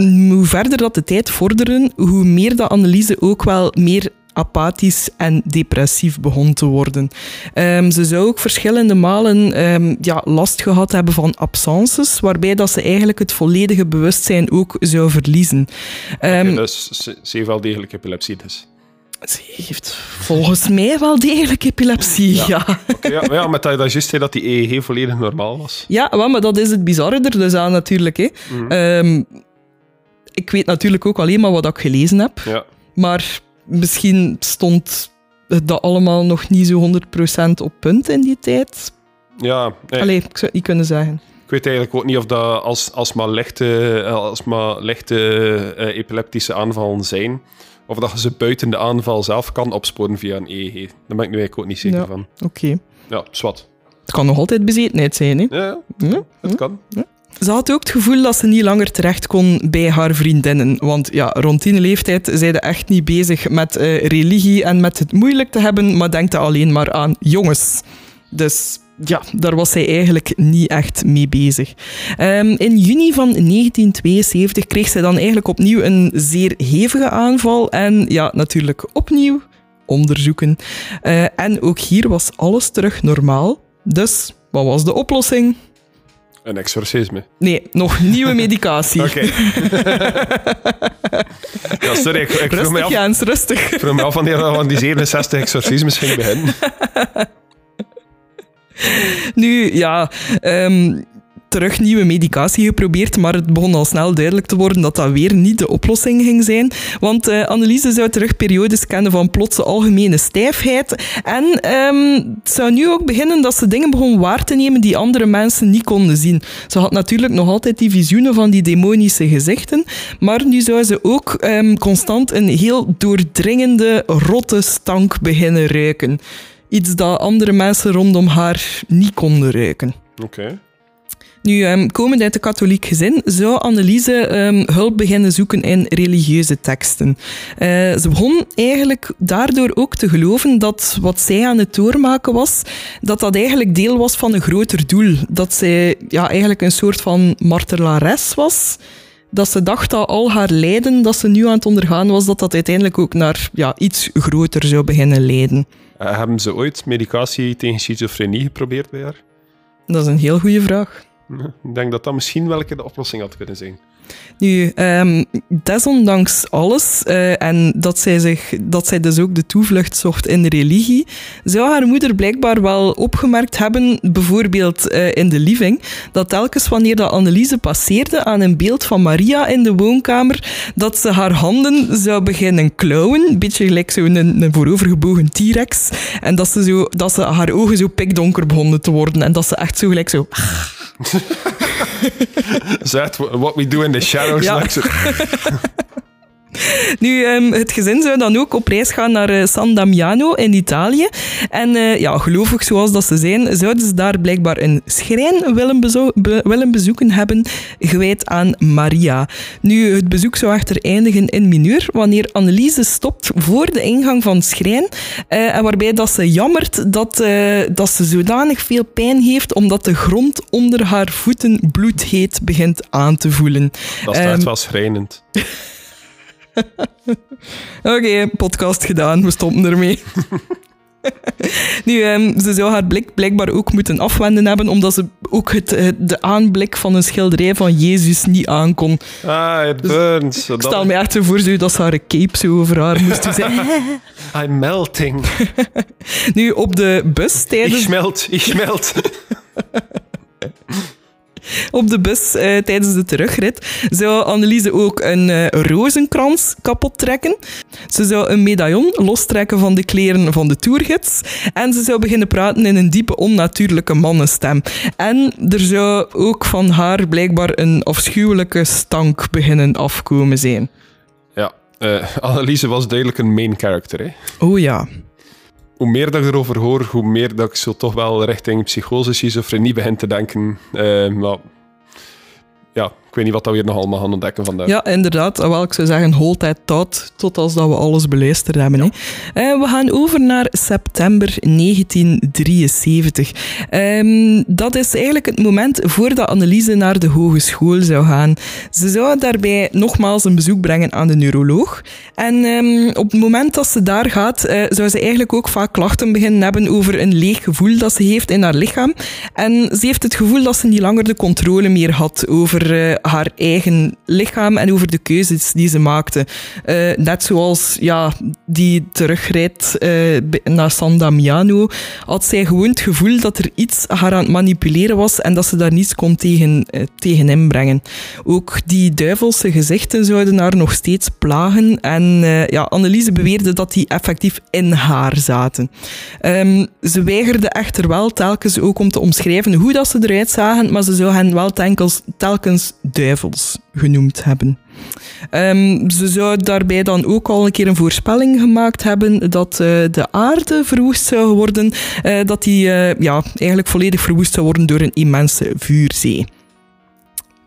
hoe verder dat de tijd vorderde, hoe meer dat Anneliese ook wel meer apathisch en depressief begon te worden. Ehm, ze zou ook verschillende malen ehm, ja, last gehad hebben van absences, waarbij dat ze eigenlijk het volledige bewustzijn ook zou verliezen. Ehm, dus ze, ze heeft wel degelijk epilepsie dus. Ze heeft volgens mij wel degelijk epilepsie, ja. Oké, ja, maar ja, met dat je dat juist zei dat die EEG volledig normaal was. Ja, maar dat is het bizarre er dus aan natuurlijk. Hè. Ehm, ik weet natuurlijk ook alleen maar wat ik gelezen heb. Ja. Maar misschien stond dat allemaal nog niet zo 100% op punt in die tijd. Ja, Allee, ik zou het niet kunnen zeggen. ik weet eigenlijk ook niet of dat als, als maar lichte, als maar lichte eh, epileptische aanvallen zijn, of dat je ze buiten de aanval zelf kan opsporen via een EEG. Daar ben ik nu eigenlijk ook niet zeker Ja. van. Oké. Ja, zwart. Het kan nog altijd bezetenheid zijn, hè? Ja, ja, Ja, het kan. Ze had ook het gevoel dat ze niet langer terecht kon bij haar vriendinnen. Want ja, rond die leeftijd zijn ze echt niet bezig met eh, religie en met het moeilijk te hebben, maar denkte alleen maar aan jongens. Dus ja, daar was zij eigenlijk niet echt mee bezig. Ehm, in juni van 1972 kreeg zij dan eigenlijk opnieuw een zeer hevige aanval. En ja, natuurlijk opnieuw onderzoeken. Eh, en ook hier was alles terug normaal. Dus wat was de oplossing? Een exorcisme. Nee, nog *laughs* nieuwe medicatie. Oké. *laughs* ja, sorry, ik, ik vroeg me Rustig, af, Jens, rustig. ik vroeg me af wanneer van die 67 exorcismes ging beginnen. *laughs* Nu, ja, ehm, terug nieuwe medicatie geprobeerd, maar het begon al snel duidelijk te worden dat dat weer niet de oplossing ging zijn. Want eh Anneliese zou terug periodes kennen van plotse algemene stijfheid. En ehm, het zou nu ook beginnen dat ze dingen begon waar te nemen die andere mensen niet konden zien. Ze had natuurlijk nog altijd die visioenen van die demonische gezichten, maar nu zou ze ook ehm, constant een heel doordringende, rotte stank beginnen ruiken. Iets dat andere mensen rondom haar niet konden ruiken. Oké. Nu, ehm, komend uit een katholiek gezin, zou Anneliese ehm, hulp beginnen zoeken in religieuze teksten. Eh, ze begon eigenlijk daardoor ook te geloven dat wat zij aan het doormaken was, dat dat eigenlijk deel was van een groter doel. Dat zij ja, eigenlijk een soort van martelares was. Dat ze dacht dat al haar lijden dat ze nu aan het ondergaan was, dat dat uiteindelijk ook naar ja, iets groter zou beginnen leiden. Eh, hebben ze ooit medicatie tegen schizofrenie geprobeerd bij haar? Dat is een heel goede vraag. Ik denk dat dat misschien wel de oplossing had kunnen zijn. Nu, ehm, desondanks alles, eh, en dat zij, zich, dat zij dus ook de toevlucht zocht in de religie, zou haar moeder blijkbaar wel opgemerkt hebben, bijvoorbeeld eh, in de living, dat telkens wanneer dat Anneliese passeerde aan een beeld van Maria in de woonkamer, dat ze haar handen zou beginnen klauwen, een beetje gelijk zo'n een voorovergebogen T-rex, en dat ze, zo, dat ze haar ogen zo pikdonker begonnen te worden, en dat ze echt zo gelijk zo... *laughs* Zegt what we do in the shadows. Ja. *laughs* *laughs* Nu, ehm, het gezin zou dan ook op reis gaan naar eh, San Damiano in Italië. En eh, ja, gelovig zoals dat ze zijn, zouden ze daar blijkbaar een schrijn willen, bezo- be- willen bezoeken hebben, gewijd aan Maria. Nu, het bezoek zou echter eindigen in mineur, wanneer Anneliese stopt voor de ingang van het schrijn. eh, en waarbij dat ze jammert dat, dat ze zodanig veel pijn heeft, omdat de grond onder haar voeten bloedheet begint aan te voelen. Dat is Ehm, echt wel schrijnend. *laughs* *laughs* Oké, podcast gedaan. We stoppen ermee. *laughs* Nu, ehm, ze zou haar blik blijkbaar ook moeten afwenden hebben, omdat ze ook het, het- de aanblik van een schilderij van Jezus niet aankon. Ah, it burns. Ik stel me echt zo voor dat ze haar cape zo over haar moest. Zei, *laughs* I'm melting. Nu, op de bus Ik tijdens smelt, ik smelt. Op de bus eh, tijdens de terugrit zou Anneliese ook een eh, rozenkrans kapot trekken. Ze zou een medaillon lostrekken van de kleren van de toergids. En ze zou beginnen praten in een diepe, onnatuurlijke mannenstem. En er zou ook van haar blijkbaar een afschuwelijke stank beginnen afkomen zijn. Ja, eh Anneliese was duidelijk een main character. Hè. Oh ja. Hoe meer dat ik erover hoor, hoe meer dat ik zo toch wel richting psychose, schizofrenie begin te denken. Eh, maar weet niet wat dat weer nog allemaal gaan ontdekken vandaag. Ja, inderdaad. Wel, ik zou zeggen, hold tijd tot, tot als dat we alles beluisterd hebben. Hè. Eh, we gaan over naar september 1973. Ehm, dat is eigenlijk het moment voordat Anneliese naar de hogeschool zou gaan. Ze zou daarbij nogmaals een bezoek brengen aan de neuroloog. En ehm, op het moment dat ze daar gaat, eh, zou ze eigenlijk ook vaak klachten beginnen hebben over een leeg gevoel dat ze heeft in haar lichaam. En ze heeft het gevoel dat ze niet langer de controle meer had over eh, haar eigen lichaam en over de keuzes die ze maakte. Eh, net zoals ja, die terugrijdt eh, naar San Damiano, had zij gewoon het gevoel dat er iets haar aan het manipuleren was en dat ze daar niets kon tegen, eh, tegen inbrengen. Ook die duivelse gezichten zouden haar nog steeds plagen en ja, Anneliese beweerde dat die effectief in haar zaten. Ehm, ze weigerde echter wel telkens ook om te omschrijven hoe dat ze eruit zagen, maar ze zou hen wel telkens, telkens duivels genoemd hebben. Ehm, ze zou daarbij dan ook al een keer een voorspelling gemaakt hebben dat eh, de aarde verwoest zou worden, eh, dat die eh, ja, eigenlijk volledig verwoest zou worden door een immense vuurzee.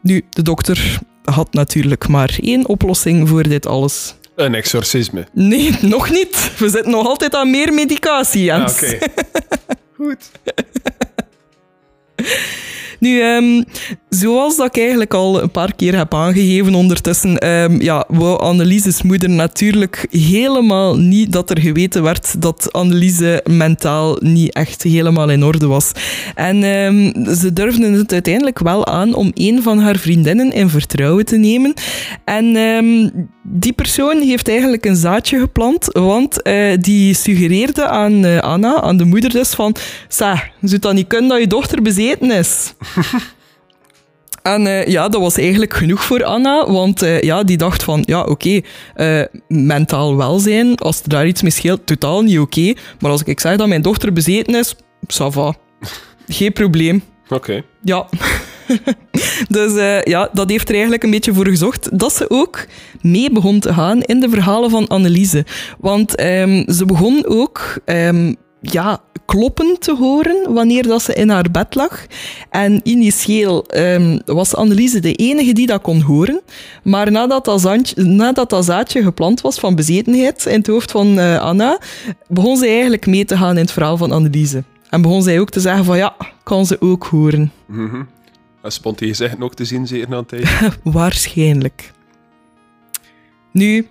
Nu, de dokter had natuurlijk maar één oplossing voor dit alles. Een exorcisme. Nee, *laughs* nog niet. We zitten nog altijd aan meer medicatie, Ah, Jens. Oké. *laughs* Goed. Nu, ehm, zoals dat ik eigenlijk al een paar keer heb aangegeven ondertussen, ehm, ja, wou Anneliese's moeder natuurlijk helemaal niet dat er geweten werd dat Anneliese mentaal niet echt helemaal in orde was. En ehm, ze durfden het uiteindelijk wel aan om een van haar vriendinnen in vertrouwen te nemen. En die persoon heeft eigenlijk een zaadje geplant, want eh, die suggereerde aan eh, Anna, aan de moeder dus, van zou dat niet kunnen dat je dochter bezeten is? *laughs* En eh, ja, dat was eigenlijk genoeg voor Anna, want eh, ja, die dacht van, ja, oké, eh, mentaal welzijn, als er daar iets mee scheelt, totaal niet oké. Maar als ik zeg dat mijn dochter bezeten is, ça va. Geen probleem. Oké. Ja. *laughs* dus ja, dat heeft er eigenlijk een beetje voor gezocht dat ze ook mee begon te gaan in de verhalen van Anneliese. Want ehm, ze begon ook ehm, ja, kloppen te horen wanneer dat ze in haar bed lag. En initieel ehm, was Anneliese de enige die dat kon horen. Maar nadat dat, zaadje, nadat dat zaadje geplant was van bezetenheid in het hoofd van eh, Anna, begon ze eigenlijk mee te gaan in het verhaal van Anneliese. En begon zij ook te zeggen van ja, kan ze ook horen. Mhm. En spond die gezegd ook te zien, zeker na een tijdje. *laughs* Waarschijnlijk. Nu,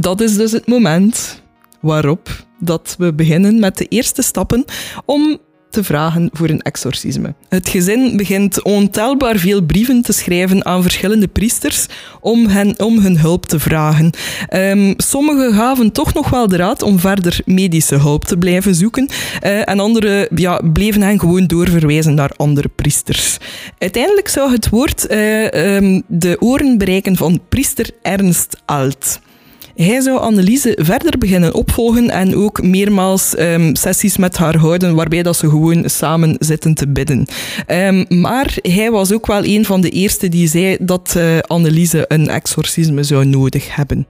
dat is dus het moment waarop dat we beginnen met de eerste stappen om te vragen voor een exorcisme. Het gezin begint ontelbaar veel brieven te schrijven aan verschillende priesters om, hen, om hun hulp te vragen. Ehm, sommigen gaven toch nog wel de raad om verder medische hulp te blijven zoeken eh, en anderen ja, bleven hen gewoon doorverwijzen naar andere priesters. Uiteindelijk zou het woord eh, ehm, de oren bereiken van priester Ernst Alt. Hij zou Anneliese verder beginnen opvolgen en ook meermaals ehm, sessies met haar houden waarbij dat ze gewoon samen zitten te bidden. Ehm, maar hij was ook wel een van de eerste die zei dat eh Anneliese een exorcisme zou nodig hebben.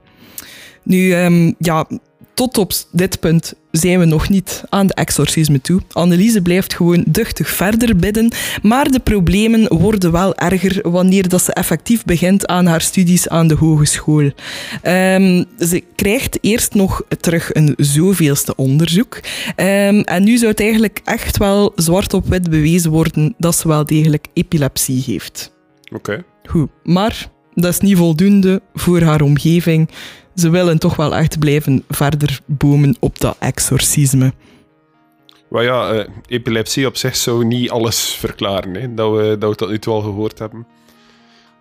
Nu, ehm, ja, tot op dit punt zijn we nog niet aan de exorcisme toe. Anneliese blijft gewoon duchtig verder bidden, maar de problemen worden wel erger wanneer dat ze effectief begint aan haar studies aan de hogeschool. Ehm, ze krijgt eerst nog terug een zoveelste onderzoek. Ehm, en nu zou het eigenlijk echt wel zwart op wit bewezen worden dat ze wel degelijk epilepsie heeft. Oké. Goed, maar dat is niet voldoende voor haar omgeving. Ze willen toch wel echt blijven verder bomen op dat exorcisme. Maar ja, eh, epilepsie op zich zou niet alles verklaren, hè, dat, we, dat we tot nu toe al gehoord hebben.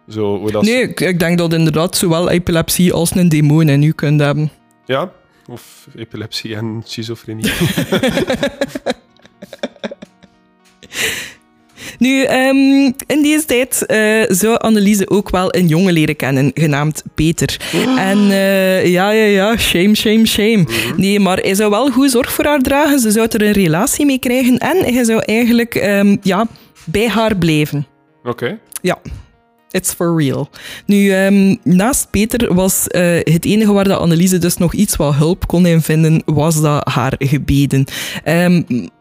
Zo, hoe dat Nee, ik, ik denk dat inderdaad zowel epilepsie als een demon in u kunt hebben. Ja, of epilepsie en schizofrenie. *laughs* *laughs* Nu, ehm, in deze tijd eh, zou Anneliese ook wel een jongen leren kennen, genaamd Peter. En eh, ja, ja, ja, shame, shame, shame. Nee, maar hij zou wel goed zorg voor haar dragen. Ze zou er een relatie mee krijgen en hij zou eigenlijk ehm, ja, bij haar blijven. Oké. Ja. It's for real. Nu, ehm, naast Peter was eh, het enige waar de Anneliese dus nog iets wat hulp kon in vinden, was dat haar gebeden.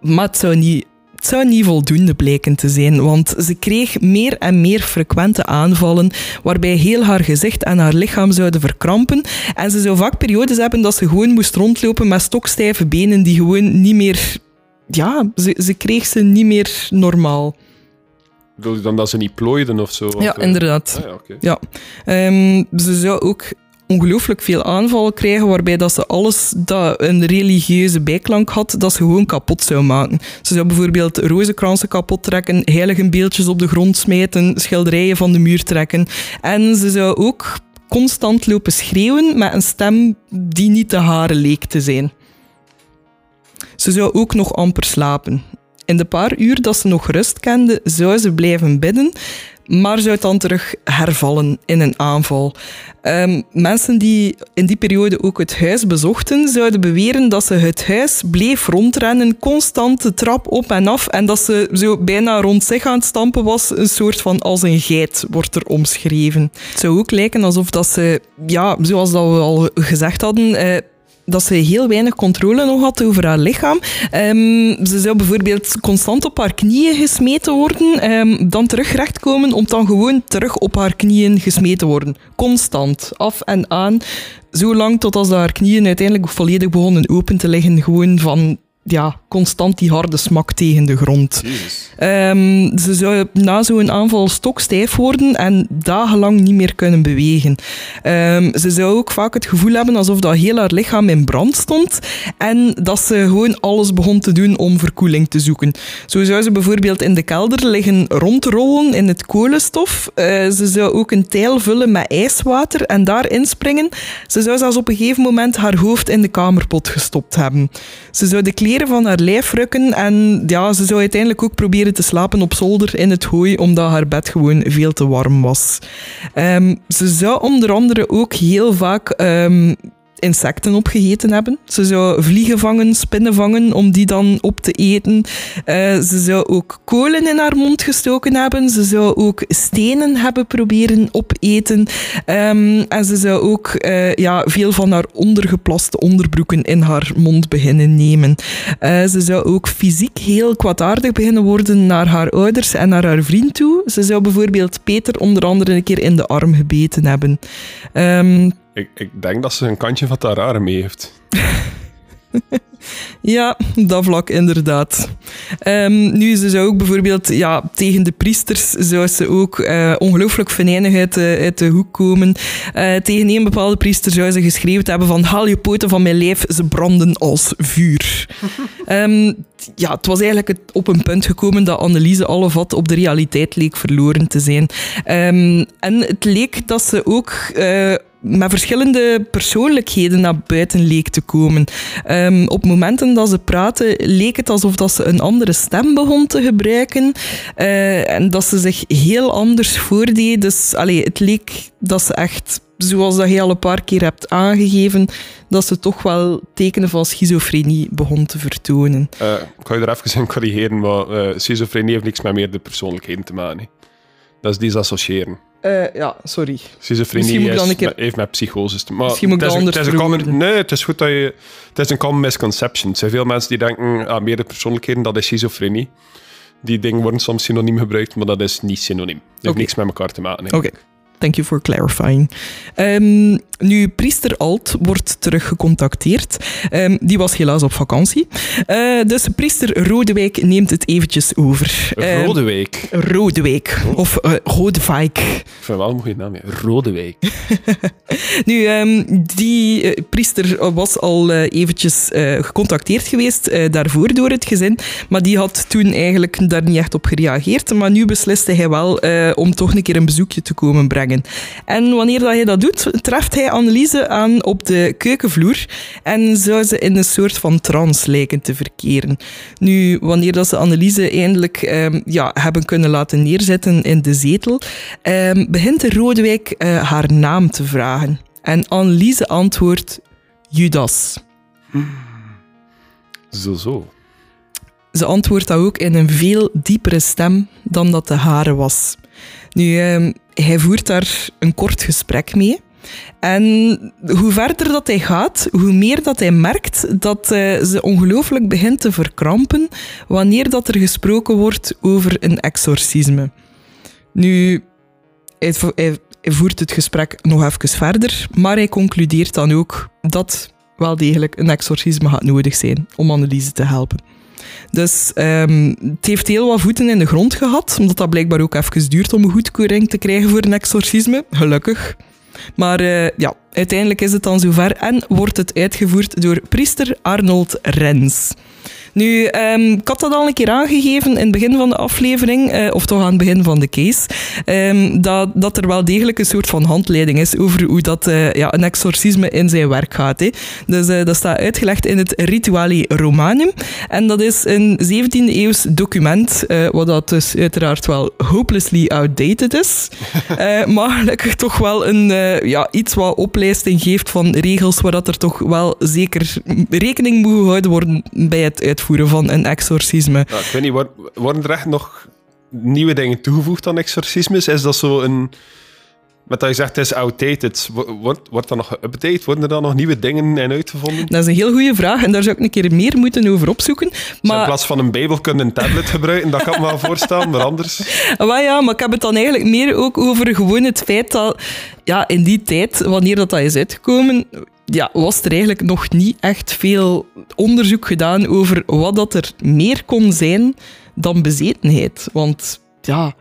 Maar het zou niet het zou niet voldoende blijken te zijn, want ze kreeg meer en meer frequente aanvallen, waarbij heel haar gezicht en haar lichaam zouden verkrampen. En ze zou vaak periodes hebben dat ze gewoon moest rondlopen met stokstijve benen die gewoon niet meer... Ja, ze, ze kreeg ze niet meer normaal. Bedoel je dan dat ze niet plooiden of zo? Ja, Of, eh, inderdaad. Ah, ja. Ja, Ehm, ze zou ook ongelooflijk veel aanvallen krijgen, waarbij dat ze alles dat een religieuze bijklank had, dat ze gewoon kapot zou maken. Ze zou bijvoorbeeld rozenkransen kapot trekken, heilige beeldjes op de grond smijten, schilderijen van de muur trekken. En ze zou ook constant lopen schreeuwen met een stem die niet de hare leek te zijn. Ze zou ook nog amper slapen. In de paar uur dat ze nog rust kende, zou ze blijven bidden, maar zou dan terug hervallen in een aanval. Ehm, mensen die in die periode ook het huis bezochten, zouden beweren dat ze het huis bleef rondrennen, constant de trap op en af, en dat ze zo bijna rond zich aan het stampen was, een soort van als een geit, wordt er omschreven. Het zou ook lijken alsof dat ze, ja, zoals dat we al gezegd hadden, eh, dat ze heel weinig controle nog had over haar lichaam. Ehm, ze zou bijvoorbeeld constant op haar knieën gesmeten worden, ehm, dan terug rechtkomen om dan gewoon terug op haar knieën gesmeten worden. Constant, af en aan, zolang tot als haar knieën uiteindelijk volledig begonnen open te liggen, gewoon van ja, constant die harde smak tegen de grond. Ehm, ze zou na zo'n aanval stokstijf worden en dagenlang niet meer kunnen bewegen. Ehm, ze zou ook vaak het gevoel hebben alsof dat heel haar lichaam in brand stond en dat ze gewoon alles begon te doen om verkoeling te zoeken. Zo zou ze bijvoorbeeld in de kelder liggen rondrollen in het kolenstof. Eh, ze zou ook een tijl vullen met ijswater en daarin springen. Ze zou zelfs op een gegeven moment haar hoofd in de kamerpot gestopt hebben. Ze zou de van haar lijf rukken en ja, ze zou uiteindelijk ook proberen te slapen op zolder in het hooi, omdat haar bed gewoon veel te warm was. Ehm, ze zou onder andere ook heel vaak ehm, insecten opgegeten hebben. Ze zou vliegen vangen, spinnen vangen, om die dan op te eten. Eh, ze zou ook kolen in haar mond gestoken hebben. Ze zou ook stenen hebben proberen opeten. Ehm, en ze zou ook eh, ja, veel van haar ondergeplaste onderbroeken in haar mond beginnen nemen. Eh, ze zou ook fysiek heel kwaadaardig beginnen worden naar haar ouders en naar haar vriend toe. Ze zou bijvoorbeeld Peter onder andere een keer in de arm gebeten hebben. Ehm, Ik, ik denk dat ze een kantje van Tarare mee heeft. *laughs* Ja, dat vlak inderdaad. Ehm, nu, ze zou ook bijvoorbeeld ja, tegen de priesters zou ze ook eh, ongelooflijk venijnig uit de, uit de hoek komen. Eh, tegen een bepaalde priester zou ze geschreven hebben van haal je poten van mijn lijf, ze branden als vuur. *laughs* Ehm, ja, het was eigenlijk het, op een punt gekomen dat Anneliese alle vat op de realiteit leek verloren te zijn. Ehm, en het leek dat ze ook... eh, met verschillende persoonlijkheden naar buiten leek te komen. Ehm, op momenten dat ze praten, leek het alsof dat ze een andere stem begon te gebruiken eh, en dat ze zich heel anders voordeed. Dus allee, het leek dat ze echt, zoals dat je al een paar keer hebt aangegeven, dat ze toch wel tekenen van schizofrenie begon te vertonen. Eh, ik ga je er even in corrigeren, maar eh, schizofrenie heeft niks met meerdere persoonlijkheden te maken. Dat is disassociëren. Eh, ja, sorry. Schizofrenie Misschien moet ik dan is een keer- heeft met psychoses te maken. Misschien moet ik het dat het anders een common, verwoorden. Nee, het is goed dat je... Het is een common misconception. Er zijn veel mensen die denken, ah, meerdere persoonlijkheden, dat is schizofrenie. Die dingen worden soms synoniem gebruikt, maar dat is niet synoniem. Dat heeft niks met elkaar te maken. Oké. Thank you for clarifying. Ehm, nu, priester Alt wordt terug gecontacteerd. Ehm, die was helaas op vakantie. Eh, dus priester Rodewijk neemt het eventjes over. Ehm, Rodewijk. Rodewijk. Of uh, Rodewijk. Ik vind wel een mooie naam, ja. Rodewijk. *laughs* Nu, ehm, die eh, priester was al eh, eventjes eh, gecontacteerd geweest eh, daarvoor door het gezin, maar die had toen eigenlijk daar niet echt op gereageerd. Maar nu besliste hij wel eh, om toch een keer een bezoekje te komen brengen. En wanneer dat hij dat doet, treft hij Anneliese aan op de keukenvloer en zou ze in een soort van trance lijken te verkeren. Nu, wanneer dat ze Anneliese eindelijk ehm, ja, hebben kunnen laten neerzetten in de zetel, ehm, begint de Rodewijk eh, haar naam te vragen. En Anneliese antwoordt Judas. Zo, zo. Ze antwoordt dat ook in een veel diepere stem dan dat de hare was. Nu, ehm, hij voert daar een kort gesprek mee. En hoe verder dat hij gaat, hoe meer dat hij merkt dat eh, ze ongelooflijk begint te verkrampen wanneer dat er gesproken wordt over een exorcisme. Nu, hij, vo- hij- hij voert het gesprek nog even verder, maar hij concludeert dan ook dat wel degelijk een exorcisme gaat nodig zijn om Anneliese te helpen. Dus ehm, het heeft heel wat voeten in de grond gehad, omdat dat blijkbaar ook even duurt om een goedkeuring te krijgen voor een exorcisme. Gelukkig. Maar eh, ja, uiteindelijk is het dan zover en wordt het uitgevoerd door priester Arnold Rens. Nu, ehm, ik had dat al een keer aangegeven in het begin van de aflevering, eh, of toch aan het begin van de case, ehm, dat, dat er wel degelijk een soort van handleiding is over hoe dat, eh, ja, een exorcisme in zijn werk gaat. Hè. Dus eh, dat staat uitgelegd in het Rituali Romanum. En dat is een 17e eeuws document, wat dat dus uiteraard wel hopelessly outdated is. *laughs* Maar gelukkig toch wel een, ja, iets wat oplijsting geeft van regels waar dat er toch wel zeker rekening moet gehouden worden bij het uitvoeren van een exorcisme. Ja, ik weet niet, wor- worden er echt nog nieuwe dingen toegevoegd aan exorcismes? Is dat zo een... Met dat je zegt, het is outdated. Wo- Wordt, wordt dat nog geüpdate? Worden er dan nog nieuwe dingen in uitgevonden? Dat is een heel goede vraag en daar zou ik een keer meer moeten over opzoeken. Dus in Maar, plaats van een bijbel kunnen een tablet *laughs* gebruiken, dat kan ik me wel voorstellen, maar anders... maar ja, maar ik heb het dan eigenlijk meer ook over gewoon het feit dat ja, in die tijd, wanneer dat, dat is uitgekomen, ja, was er eigenlijk nog niet echt veel onderzoek gedaan over wat dat er meer kon zijn dan bezetenheid. Want ja,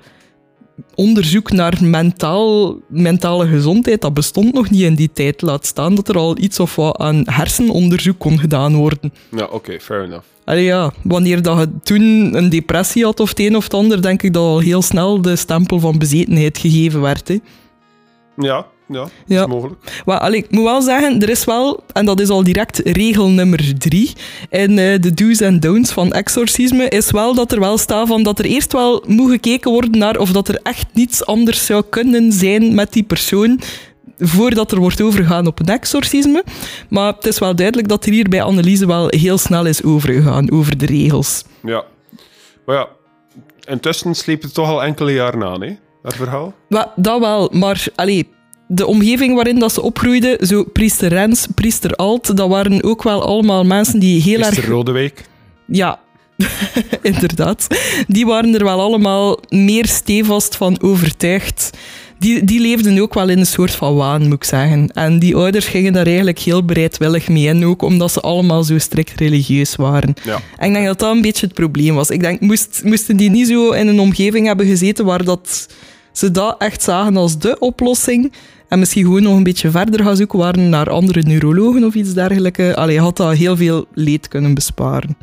onderzoek naar mentaal, mentale gezondheid, dat bestond nog niet in die tijd. Laat staan dat er al iets of wat aan hersenonderzoek kon gedaan worden. Ja, oké, fair enough. Allee, ja, wanneer dat je toen een depressie had of het een of het ander, denk ik dat al heel snel de stempel van bezetenheid gegeven werd. Hè. Ja, ja, dat Ja. is mogelijk. Maar allee, ik moet wel zeggen, er is wel, en dat is al direct regel nummer drie in eh, de do's en don'ts van exorcisme, is wel dat er wel staat van dat er eerst wel moet gekeken worden naar of dat er echt niets anders zou kunnen zijn met die persoon voordat er wordt overgegaan op een exorcisme. Maar het is wel duidelijk dat er hier bij Anneliese wel heel snel is overgegaan over de regels. Ja. Maar ja, intussen sleept het toch al enkele jaren aan, hè? Dat verhaal. Wa- dat wel, maar allee, de omgeving waarin dat ze opgroeide, zo priester Rens, priester Alt, dat waren ook wel allemaal mensen die heel Is erg... de Rodewijk? Ja, *laughs* inderdaad. Die waren er wel allemaal meer stevast van overtuigd. Die, die leefden ook wel in een soort van waan, moet ik zeggen. En die ouders gingen daar eigenlijk heel bereidwillig mee in, ook omdat ze allemaal zo strikt religieus waren. Ja. En ik denk dat dat een beetje het probleem was. Ik denk, moest, moesten die niet zo in een omgeving hebben gezeten waar dat ze dat echt zagen als de oplossing en misschien gewoon nog een beetje verder gaan zoeken waren naar andere neurologen of iets dergelijks, allee, had dat heel veel leed kunnen besparen.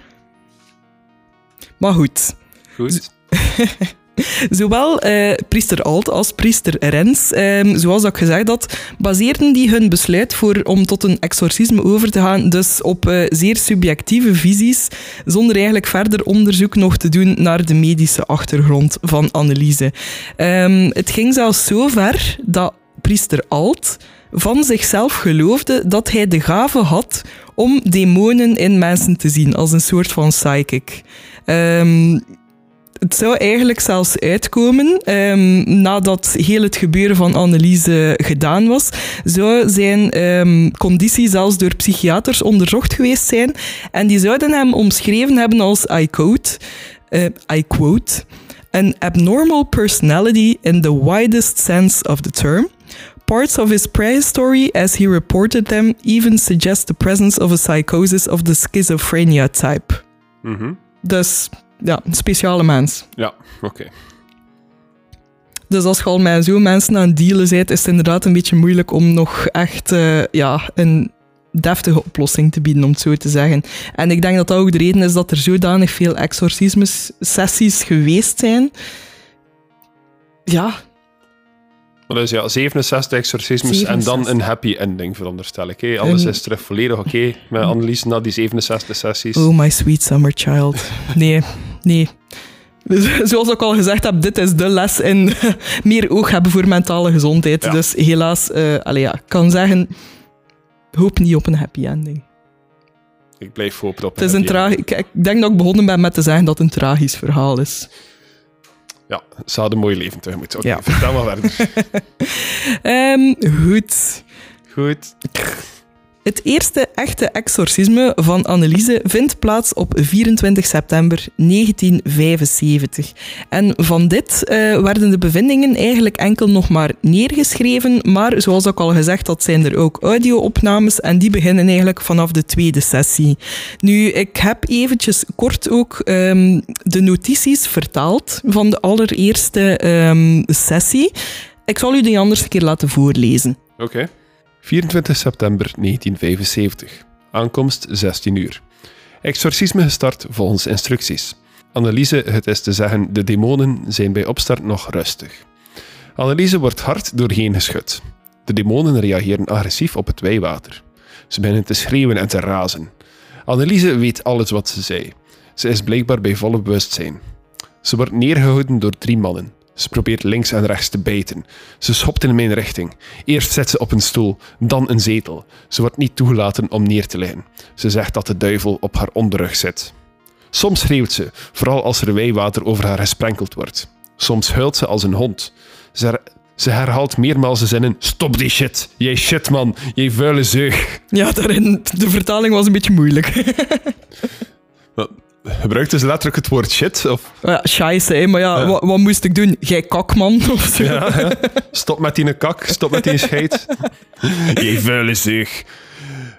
Maar goed, Goed. *laughs* Zowel eh, priester Alt als priester Rens, ehm, zoals dat ik gezegd had, baseerden die hun besluit voor, om tot een exorcisme over te gaan dus op eh, zeer subjectieve visies, zonder eigenlijk verder onderzoek nog te doen naar de medische achtergrond van Anneliese. Ehm, het ging zelfs zo ver dat priester Alt van zichzelf geloofde dat hij de gave had om demonen in mensen te zien, als een soort van psychic. Ehm, het zou eigenlijk zelfs uitkomen, ehm, nadat heel het gebeuren van Anneliese gedaan was, zou zijn ehm, conditie zelfs door psychiaters onderzocht geweest zijn. En die zouden hem omschreven hebben als, I quote, eh, I quote, An abnormal personality in the widest sense of the term. Parts of his prehistory, as he reported them, even suggest the presence of a psychosis of the schizophrenia type. Mhm. Dus ja, een speciale mens. Ja, oké. Dus als je al met zo'n mensen aan het dealen bent, is het inderdaad een beetje moeilijk om nog echt eh, ja, een deftige oplossing te bieden, om het zo te zeggen. En ik denk dat dat ook de reden is dat er zodanig veel exorcisme-sessies geweest zijn. Ja, dus ja, 67 exorcismes en dan 67. een happy ending, veronderstel ik. Alles Een- is terug volledig oké met *laughs* Annelies na die 67 sessies. oh my sweet summer child. Nee, nee. *laughs* Zoals ik al gezegd heb, dit is de les in *laughs* meer oog hebben voor mentale gezondheid. Ja. Dus helaas, allee, ja, ik kan zeggen, hoop niet op een happy ending. Ik blijf hopen op Het is een tragisch. Ik, ik denk dat ik begonnen ben met te zeggen dat het een tragisch verhaal is. Ja, ze hadden een mooi leven tegemoet. Oké, Ja. vertel maar verder. Ehm, goed. Goed. Het eerste echte exorcisme van Anneliese vindt plaats op 24 september 1975. En van dit eh, werden de bevindingen eigenlijk enkel nog maar neergeschreven, maar zoals ook al gezegd, dat zijn er ook audio-opnames en die beginnen eigenlijk vanaf de tweede sessie. Nu, ik heb eventjes kort ook ehm, de notities vertaald van de allereerste ehm, sessie. Ik zal u die anders een keer laten voorlezen. Oké. 24 september 1975. Aankomst 16 uur. Exorcisme gestart volgens instructies. Anneliese, het is te zeggen, de demonen zijn bij opstart nog rustig. Anneliese wordt hard doorheen geschud. De demonen reageren agressief op het wijwater. Ze beginnen te schreeuwen en te razen. Anneliese weet alles wat ze zei. Ze is blijkbaar bij volle bewustzijn. Ze wordt neergehouden door drie mannen. Ze probeert links en rechts te bijten. Ze schopt in mijn richting. Eerst zit ze op een stoel, dan een zetel. Ze wordt niet toegelaten om neer te liggen. Ze zegt dat de duivel op haar onderrug zit. Soms schreeuwt ze, vooral als er wijwater over haar gesprenkeld wordt. Soms huilt ze als een hond. Ze, her- ze herhaalt meermaals de zinnen: Stop die shit, jij shit man, jij vuile zeug. Ja, daarin, de vertaling was een beetje moeilijk. *laughs* Gebruikt dus letterlijk het woord shit? Of ja, scheisse, hè, maar ja, Wat, wat moest ik doen? Jij kakman *laughs* of zo? Ja, ja. Stop met die kak, stop met die scheid. Je vuile zeug.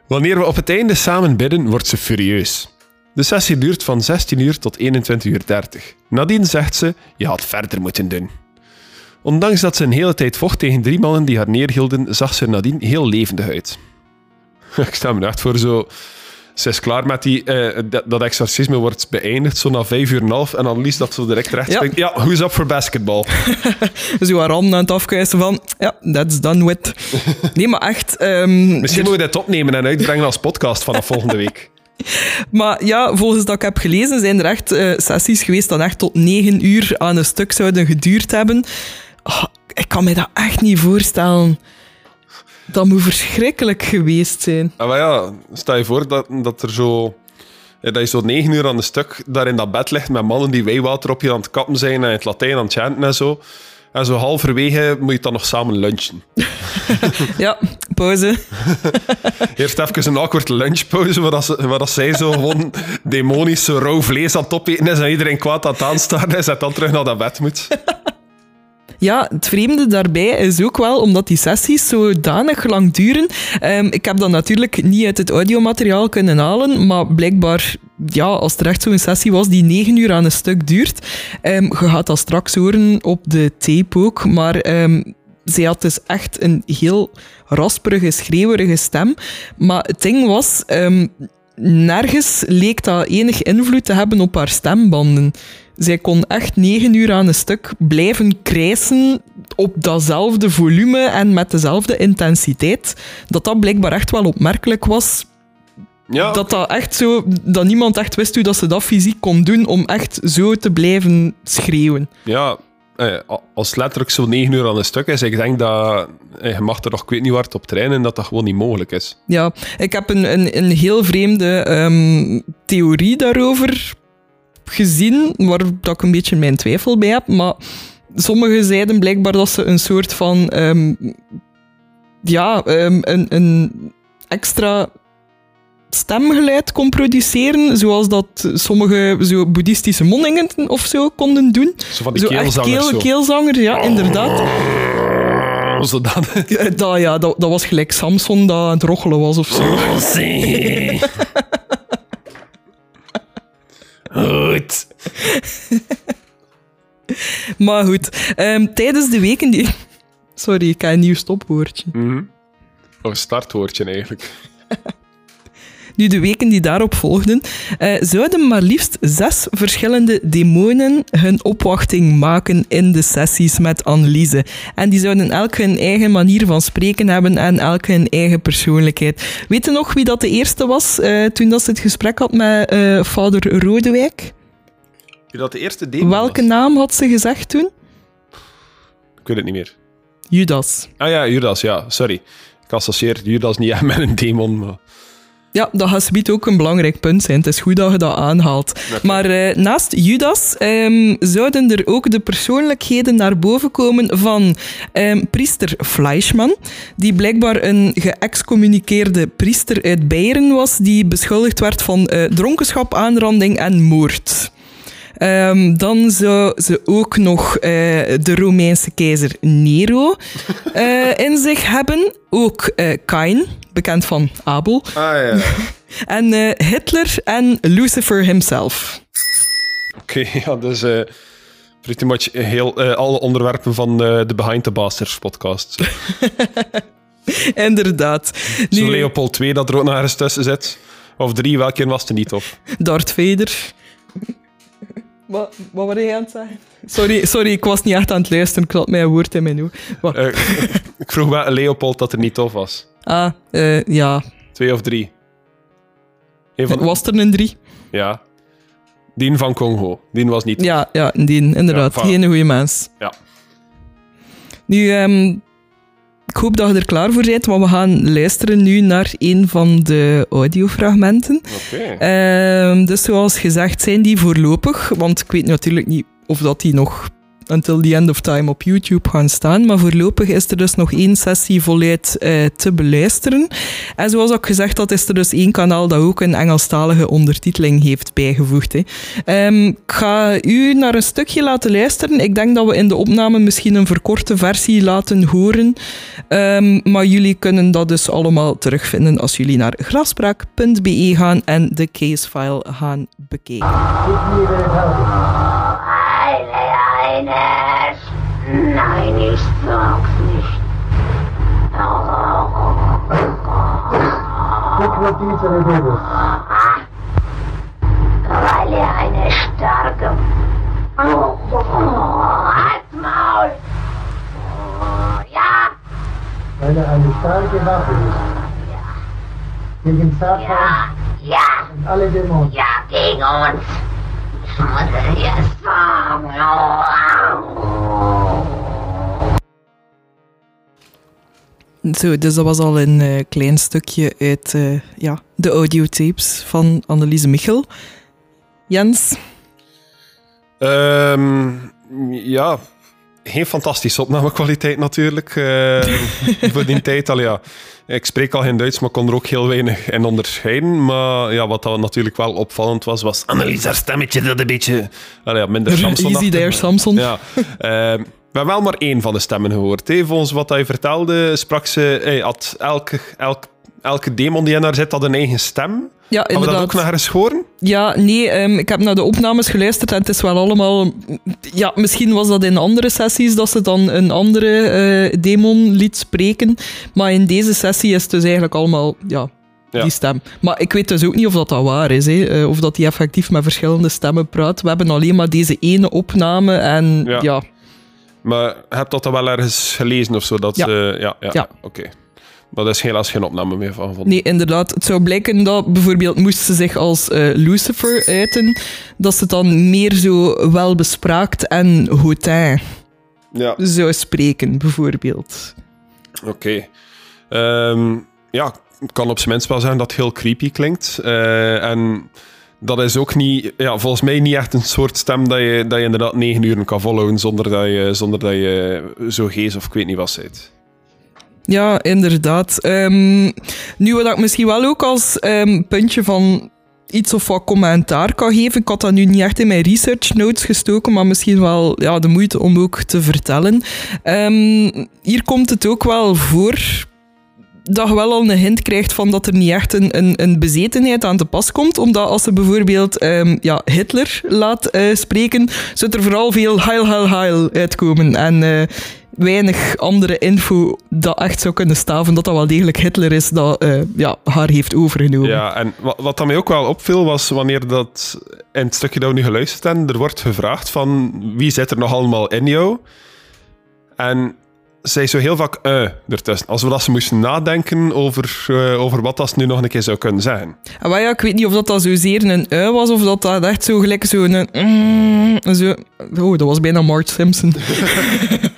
Wanneer we op het einde samen bidden, wordt ze furieus. De sessie duurt van 16 uur tot 21 uur 30. Nadien zegt ze, je had verder moeten doen. Ondanks dat ze een hele tijd vocht tegen drie mannen die haar neerhielden, zag ze er nadien heel levendig uit. *laughs* Ik sta me echt voor zo... Ze is klaar met die... eh, dat, dat exorcisme wordt beëindigd, zo na vijf uur en half. En dan liefst dat ze direct recht Ja. springt. Ja, who's up for basketball? *laughs* Zo haar handen aan het afkuisen van, ja, that's done with. *laughs* Nee, maar echt... ehm, Misschien moeten we dit opnemen en uitbrengen als podcast vanaf volgende week. *laughs* Maar ja, volgens dat ik heb gelezen, zijn er echt eh, sessies geweest dat echt tot negen uur aan een stuk zouden geduurd hebben. Ah, ik kan me dat echt niet voorstellen. Dat moet verschrikkelijk geweest zijn. Ah, maar ja, stel je voor dat, dat er zo... Dat je zo negen uur aan een stuk daar in dat bed ligt met mannen die wijwater op je aan het kappen zijn en in het Latijn aan het chanten en zo. En zo halverwege moet je dan nog samen lunchen. *laughs* Ja, pauze. *laughs* Eerst even een awkward lunchpauze, waar, dat ze, waar dat zij zo gewoon demonisch rauw vlees aan het opeten is en iedereen kwaad aan het aanstaan is en dan terug naar dat bed moet. *laughs* Ja, het vreemde daarbij is ook wel, omdat die sessies zodanig lang duren. Ehm, ik heb dat natuurlijk niet uit het audiomateriaal kunnen halen, maar blijkbaar, ja, als er echt zo'n sessie was die negen uur aan een stuk duurt, ehm, je gaat dat straks horen op de tape ook, maar ehm, zij had dus echt een heel rasperige, schreeuwerige stem. Maar het ding was, nergens leek dat enig invloed te hebben op haar stembanden. Zij kon echt negen uur aan een stuk blijven krijsen op datzelfde volume en met dezelfde intensiteit. Dat dat blijkbaar echt wel opmerkelijk was. Ja, Dat dat echt zo... Dat niemand echt wist hoe dat ze dat fysiek kon doen om echt zo te blijven schreeuwen. ja eh, als letterlijk zo negen uur aan een stuk is, ik denk dat eh, je mag er nog, ik weet niet waar op trainen, dat dat gewoon niet mogelijk is. Ja, ik heb een, een, een heel vreemde ehm, theorie daarover gezien, waar dat ik een beetje mijn twijfel bij heb. Maar sommigen zeiden blijkbaar dat ze een soort van... ehm, ja, ehm, een, een extra stemgeluid kon produceren, zoals dat sommige zo boeddhistische monningen of zo konden doen. Zo van die Zo keelzangers keel, zo. keelzanger, ja, inderdaad. Zo dan. Ja, Dat, ja, dat, dat was gelijk Samson dat aan het rochelen was of zo. *laughs* Goed. *laughs* Maar goed, ehm, tijdens de weken die... Sorry, ik heb een nieuw stopwoordje. Of een startwoordje eigenlijk. *laughs* Nu, de weken die daarop volgden, eh, zouden maar liefst zes verschillende demonen hun opwachting maken in de sessies met Anneliese. En die zouden elk hun eigen manier van spreken hebben en elk hun eigen persoonlijkheid. Weet je nog wie dat de eerste was eh, toen dat ze het gesprek had met eh vader Rodewijk? Wie dat de eerste demon Welke was? naam had ze gezegd toen? Ik weet het niet meer. Judas. Ah ja, Judas, ja. Sorry. Ik associeer Judas niet echt met een demon, maar... Ja, dat gaat zoiets ook een belangrijk punt zijn. Het is goed dat je dat aanhaalt. Maar eh, naast Judas ehm, zouden er ook de persoonlijkheden naar boven komen van ehm, priester Fleischmann, die blijkbaar een geëxcommuniceerde priester uit Beieren was, die beschuldigd werd van eh, dronkenschap, aanranding en moord. Ehm, dan zou ze ook nog eh, de Romeinse keizer Nero *laughs* eh, in zich hebben. Ook eh Kain, bekend van Abel. Ah ja. *laughs* En Hitler en Lucifer himself. Oké, *laughs* ja, dus... pretty much heel, alle onderwerpen van de Behind the Bastards podcast. Inderdaad. Zo Nu, Leopold II dat er ook nog ergens tussen zit. Of drie, welke was het niet, of? Darth Vader. Wat, wat was jij aan het zeggen? Sorry, sorry, ik was niet echt aan het luisteren. Ik had mijn woord in mijn oor. Wat? Eh, *laughs* ik vroeg wel Leopold dat er niet tof was. Ah, eh, ja. Twee of drie. Van... Was er een drie? Ja. Dien van Congo. Dien was niet... Ja, ja, die, inderdaad. Ja. Geen goede mens. Ja. Nu, ehm, ik hoop dat je er klaar voor bent, want we gaan luisteren nu naar een van de audiofragmenten. Oké. Ehm, dus zoals gezegd zijn die voorlopig, want ik weet natuurlijk niet of dat die nog until the end of time op YouTube gaan staan, maar voorlopig is er dus nog één sessie voluit eh, te beluisteren. En zoals ook gezegd had, is er dus één kanaal dat ook een Engelstalige ondertiteling heeft bijgevoegd. Hè. Ehm, ik ga u naar een stukje laten luisteren. Ik denk dat we in de opname misschien een verkorte versie laten horen. Ehm, maar jullie kunnen dat dus allemaal terugvinden als jullie naar grafspraak.be gaan en de casefile gaan bekijken. Eines. Nein, ich sag's nicht. Weil er eine starke... Halt Maul! Ja, weil er eine starke Waffe ist. Gegen Satan ja, ja, und alle Dämonen. ja, gegen uns. Zo, dus dat was al een eh, klein stukje uit eh, ja, de audiotapes van Anneliese Michel. Jens, Ehm, ja, geen fantastische opnamekwaliteit natuurlijk. eh, voor die *laughs* tijd al, ja. Ik spreek al geen Duits, maar kon er ook heel weinig in onderscheiden. Maar ja, wat dan natuurlijk wel opvallend was, was Annelies haar stemmetje dat een beetje... Allee, ja, minder Samson. easy there, Samson. Ja. ehm, we hebben wel maar één van de stemmen gehoord. Hè. Volgens wat hij vertelde, sprak ze... Hey, had elke, elk, elke demon die in haar zit, had een eigen stem. Ja, Hebben we dat ook nog eens horen? Ja, nee, ehm, ik heb naar de opnames geluisterd en het is wel allemaal... Ja, misschien was dat in andere sessies dat ze dan een andere eh, demon liet spreken. Maar in deze sessie is het dus eigenlijk allemaal... Ja, Ja. die stem. Maar ik weet dus ook niet of dat, dat waar is. Hè. eh, of dat hij effectief met verschillende stemmen praat. We hebben alleen maar deze ene opname en Ja. ja, Maar heb dat dan wel ergens gelezen of zo? Dat Ja. ze- ja, ja. Ja. oké. Maar daar is helaas geen opname meer van. Nee, inderdaad. Het zou blijken dat bijvoorbeeld moest ze zich als eh, Lucifer uiten, dat ze dan meer zo welbespraakt en hautain Ja, zou spreken, bijvoorbeeld. oké. Ehm, ja, ik kan op zijn minst wel zeggen dat het heel creepy klinkt. Eh, en dat is ook niet, ja, volgens mij niet echt een soort stem dat je, dat je inderdaad negen uur kan volhouden zonder dat je, zonder dat je zo geest of ik weet niet wat zit. Ja, inderdaad. Ehm, nu, wat ik misschien wel ook als ehm, puntje van iets of wat commentaar kan geven. Ik had dat nu niet echt in mijn research notes gestoken, maar misschien wel ja, de moeite om ook te vertellen. Ehm, hier komt het ook wel voor dat je wel al een hint krijgt van dat er niet echt een, een, een bezetenheid aan te pas komt. Omdat als ze bijvoorbeeld ja, Hitler laat eh, spreken, zou er vooral veel heil, heil, heil uitkomen. En eh, weinig andere info dat echt zou kunnen staven dat dat wel degelijk Hitler is dat eh, ja, haar heeft overgenomen. Ja, en wat, wat dat mij ook wel opviel was wanneer dat in het stukje dat we nu geluisterd hebben, er wordt gevraagd van wie zit er nog allemaal in jou? En zij zo heel vaak eh ertussen. Alsof dat ze moesten nadenken over, eh, over wat dat nu nog een keer zou kunnen zeggen. En wel ja, ik weet niet of dat, dat zozeer een ui was of dat dat echt zo gelijk zo'n... Mm, zo, oh, dat was bijna Marge Simpson. *laughs*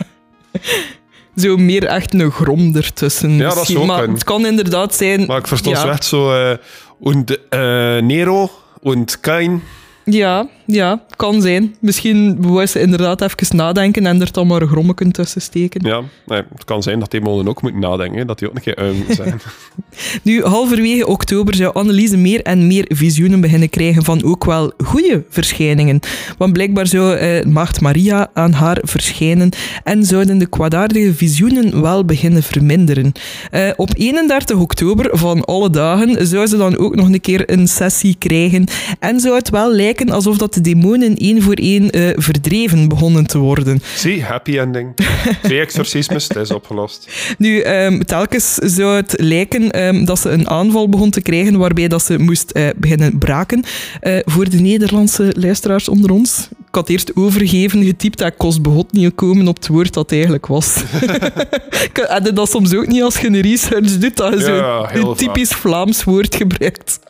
*laughs* zo meer echt een grom ertussen. Ja, dat zou Maar het kan inderdaad zijn... Maar ik verstond ja. zo echt zo... eh und eh, Nero und Kain. Ja, ja, kan zijn. Misschien ze inderdaad even nadenken en er dan maar een grommeken tussen steken. Ja, nee, het kan zijn dat die mannen ook moeten nadenken. Dat die ook een keer zijn. *laughs* *laughs* Nu, halverwege oktober zou Anneliese meer en meer visioenen beginnen krijgen van ook wel goede verschijningen. Want blijkbaar zou eh, Maagd Maria aan haar verschijnen en zouden de kwaadaardige visioenen wel beginnen verminderen. Eh, op 31 oktober van alle dagen zou ze dan ook nog een keer een sessie krijgen en zou het wel lijken alsof dat de demonen één voor één eh, verdreven begonnen te worden. Zie, happy ending. Twee exorcismes, het is opgelost. Nu, ehm, telkens zou het lijken ehm, dat ze een aanval begon te krijgen waarbij dat ze moest eh, beginnen braken. Eh, voor de Nederlandse luisteraars onder ons. Ik had eerst overgeven getypt dat kost begot niet komen op het woord dat het eigenlijk was. *laughs* Je dat soms ook niet als je een research doet, dat je Ja, zo heel een typisch Vlaams woord gebruikt?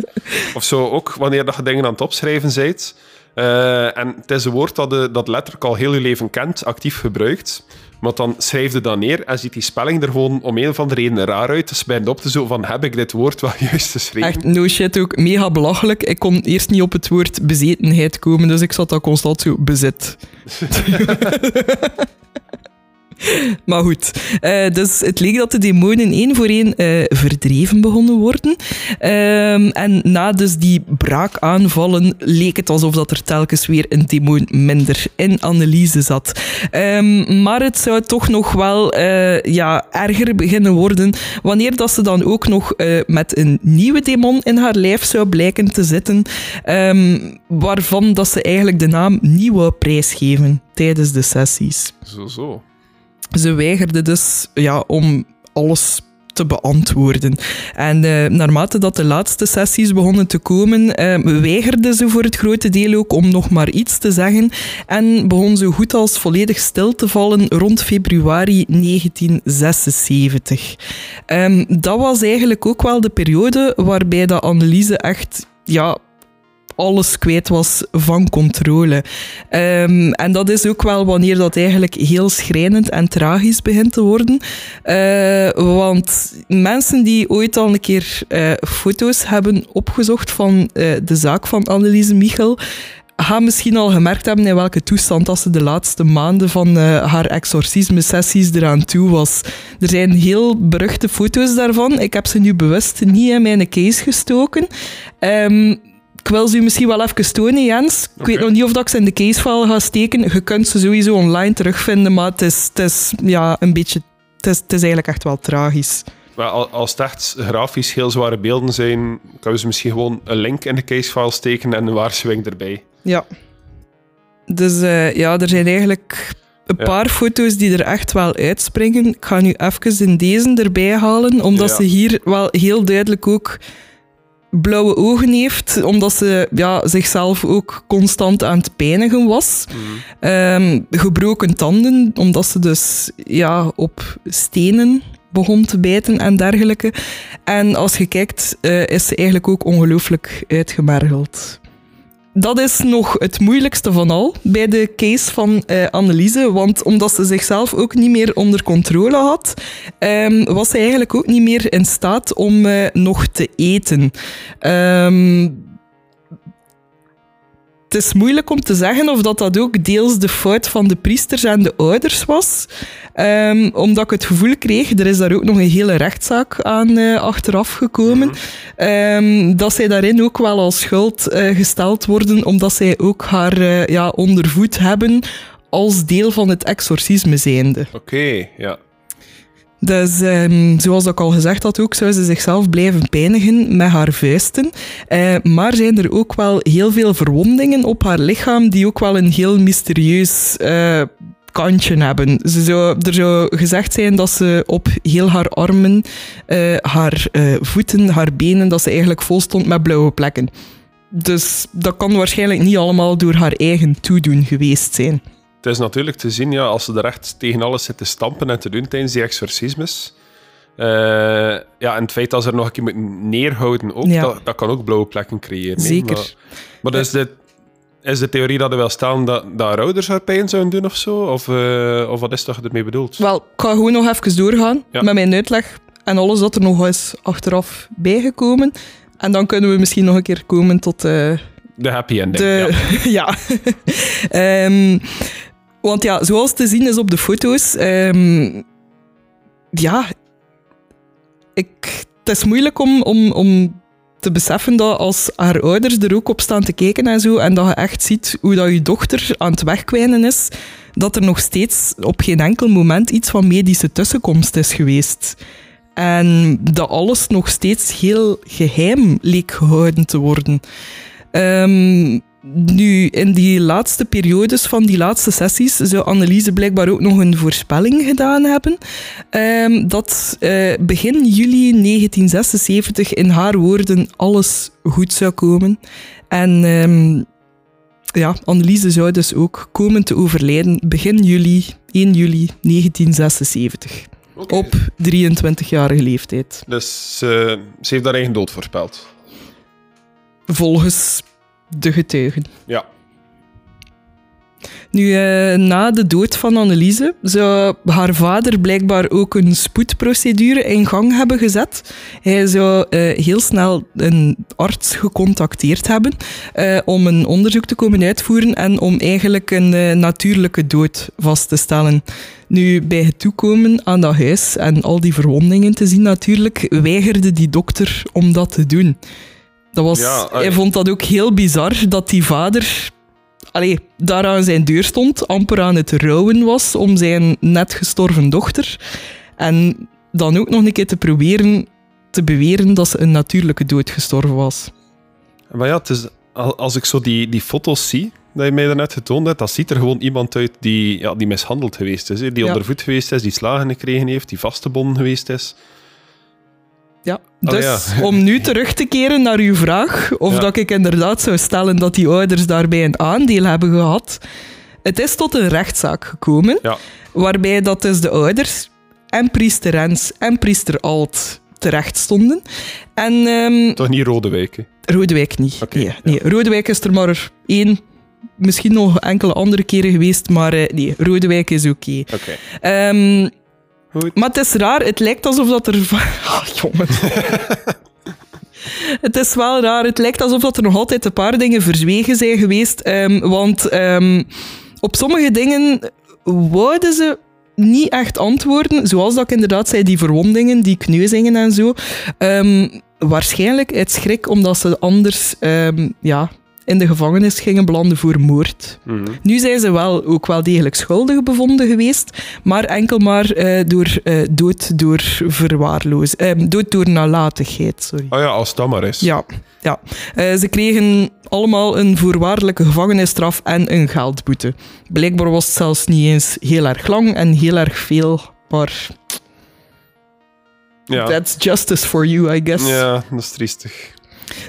Of zo ook wanneer dat je dingen aan het opschrijven bent. eh, en het is een woord dat je dat letterlijk al heel je leven kent, actief gebruikt. Maar dan schrijf je dat neer en ziet die spelling er gewoon om een of andere reden raar uit. Dus bij op te zo van, heb ik dit woord wel *laughs* juist geschreven? Echt, no shit ook. Mega belachelijk. Ik kon eerst niet op het woord bezetenheid komen, dus ik zat dat constant zo bezet. *laughs* *laughs* *laughs* maar goed, eh, dus het leek dat de demonen één voor één eh, verdreven begonnen worden. Ehm, en na dus die braakaanvallen leek het alsof dat er telkens weer een demon minder in Anneliese zat. Ehm, maar het zou toch nog wel eh, ja, erger beginnen worden wanneer dat ze dan ook nog met een nieuwe demon in haar lijf zou blijken te zitten, ehm, waarvan dat ze eigenlijk de naam niet wou prijsgeven tijdens de sessies. Zo, zo. Ze weigerde dus ja, om alles te beantwoorden. En eh, naarmate dat de laatste sessies begonnen te komen, eh, weigerde ze voor het grote deel ook om nog maar iets te zeggen en begon zo goed als volledig stil te vallen rond februari 1976. Ehm, dat was eigenlijk ook wel de periode waarbij dat Anneliese echt ja, alles kwijt was van controle. Ehm, en dat is ook wel wanneer dat eigenlijk heel schrijnend en tragisch begint te worden. Eh, want mensen die ooit al een keer eh, foto's hebben opgezocht van eh, de zaak van Anneliese Michel, gaan misschien al gemerkt hebben in welke toestand dat ze de laatste maanden van haar exorcisme-sessies eraan toe was. Er zijn heel beruchte foto's daarvan. Ik heb ze nu bewust niet in mijn case gestoken. Ehm, ik wil ze u misschien wel even tonen, Jens. Ik weet nog niet of dat ik ze in de casefile ga steken. Je kunt ze sowieso online terugvinden, maar het is, het is ja, een beetje... Het is, het is eigenlijk echt wel tragisch. Maar als het echt grafisch heel zware beelden zijn, kunnen ze misschien gewoon een link in de casefile steken en een waarschuwing erbij. Ja. Dus eh, ja, er zijn eigenlijk een Ja. paar foto's die er echt wel uitspringen. Ik ga nu even in deze erbij halen, omdat Ja. ze hier wel heel duidelijk ook blauwe ogen heeft, omdat ze ja, zichzelf ook constant aan het pijnigen was. Ehm, gebroken tanden, omdat ze dus ja, op stenen begon te bijten en dergelijke. En als je kijkt, eh, is ze eigenlijk ook ongelooflijk uitgemergeld. Dat is nog het moeilijkste van al bij de case van eh Anneliese. Want omdat ze zichzelf ook niet meer onder controle had, ehm, was ze eigenlijk ook niet meer in staat om eh, nog te eten. Ehm, het is moeilijk om te zeggen of dat, dat ook deels de fout van de priesters en de ouders was. Ehm, omdat ik het gevoel kreeg, er is daar ook nog een hele rechtszaak aan eh, achteraf gekomen, ehm, dat zij daarin ook wel als schuld eh, gesteld worden, omdat zij ook haar eh, ja, ondervoed hebben als deel van het exorcisme zijnde. Oké, ja. Dus ehm, zoals ik al gezegd had, ook zou ze zichzelf blijven pijnigen met haar vuisten. Eh, maar zijn er ook wel heel veel verwondingen op haar lichaam die ook wel een heel mysterieus eh, kantje hebben. Ze zou, er zou gezegd zijn dat ze op heel haar armen, eh, haar voeten, haar benen, dat ze eigenlijk vol stond met blauwe plekken. Dus dat kan waarschijnlijk niet allemaal door haar eigen toedoen geweest zijn. Het is natuurlijk te zien, ja, als ze er echt tegen alles zit te stampen en te doen tijdens die exorcismes. Eh, ja, en het feit dat ze er nog een keer moeten neerhouden, ook, Ja. dat, dat kan ook blauwe plekken creëren. Zeker. Maar, maar is, de, is de theorie dat er wel staan dat, dat haar ouders haar pijn zouden doen of zo? Of, eh, of wat is dat je ermee bedoelt? Wel, ik ga gewoon nog even doorgaan Ja. met mijn uitleg en alles dat er nog is achteraf bijgekomen. En dan kunnen we misschien nog een keer komen tot eh, De happy ending. de... ja. *laughs* ja. *laughs* Ehm, want ja, zoals te zien is op de foto's... ehm, ja... Ik, het is moeilijk om, om, om te beseffen dat als haar ouders er ook op staan te kijken en zo, en dat je echt ziet hoe dat je dochter aan het wegkwijnen is, dat er nog steeds op geen enkel moment iets van medische tussenkomst is geweest. En dat alles nog steeds heel geheim leek gehouden te worden. Ehm, nu, in die laatste periodes van die laatste sessies zou Anneliese blijkbaar ook nog een voorspelling gedaan hebben. ehm, dat eh, begin juli 1976 in haar woorden alles goed zou komen. En ehm, ja, Anneliese zou dus ook komen te overlijden begin juli, 1 juli 1976. Oké. Op 23-jarige leeftijd. Dus eh, ze heeft haar eigen dood voorspeld. Volgens de getuigen. Ja. Nu, eh, na de dood van Anneliese zou haar vader blijkbaar ook een spoedprocedure in gang hebben gezet. Hij zou eh, heel snel een arts gecontacteerd hebben eh, om een onderzoek te komen uitvoeren en om eigenlijk een natuurlijke dood vast te stellen. Nu, bij het toekomen aan dat huis en al die verwondingen te zien natuurlijk, weigerde die dokter om dat te doen. Dat was, Ja, hij vond dat ook heel bizar dat die vader allee, daar aan zijn deur stond, amper aan het rouwen was om zijn net gestorven dochter. En dan ook nog een keer te proberen te beweren dat ze een natuurlijke dood gestorven was. Maar ja, het is, al- als ik zo die, die foto's zie, dat je mij daarnet getoond hebt, dat ziet er gewoon iemand uit die, ja, die mishandeld geweest is. Die Ja. ondervoed geweest is, die slagen gekregen heeft, die vastgebonden geweest is. Ja, dus ja. om nu terug te keren naar uw vraag, of Ja. dat ik inderdaad zou stellen dat die ouders daarbij een aandeel hebben gehad. Het is tot een rechtszaak gekomen, Ja. waarbij dat dus de ouders en priester Rens en priester Alt terecht stonden. En ehm, Toch niet Rodewijk, hè? Rodewijk niet. Oké, nee, nee, Rodewijk is er maar één, misschien nog enkele andere keren geweest, maar eh, nee, Rodewijk is oké. Oké. Ehm, Goed. maar het is raar, het lijkt alsof dat er... *laughs* Ah, jongen. *laughs* het is wel raar, het lijkt alsof dat er nog altijd een paar dingen verzwegen zijn geweest. ehm, want ehm, op sommige dingen wouden ze niet echt antwoorden, zoals dat ik inderdaad zei, die verwondingen, die kneuzingen en zo. Ehm, waarschijnlijk uit schrik, omdat ze anders ja, in de gevangenis gingen belanden voor moord. Mhm. Nu zijn ze wel ook wel degelijk schuldig bevonden geweest, maar enkel maar eh, door eh, dood door verwaarloos, eh, dood door nalatigheid. Sorry. Oh ja, als dat maar is. Ja, ja. Eh, ze kregen allemaal een voorwaardelijke gevangenisstraf en een geldboete. Blijkbaar was het zelfs niet eens heel erg lang en heel erg veel, maar Ja. that's justice for you, I guess. ja, dat is triestig.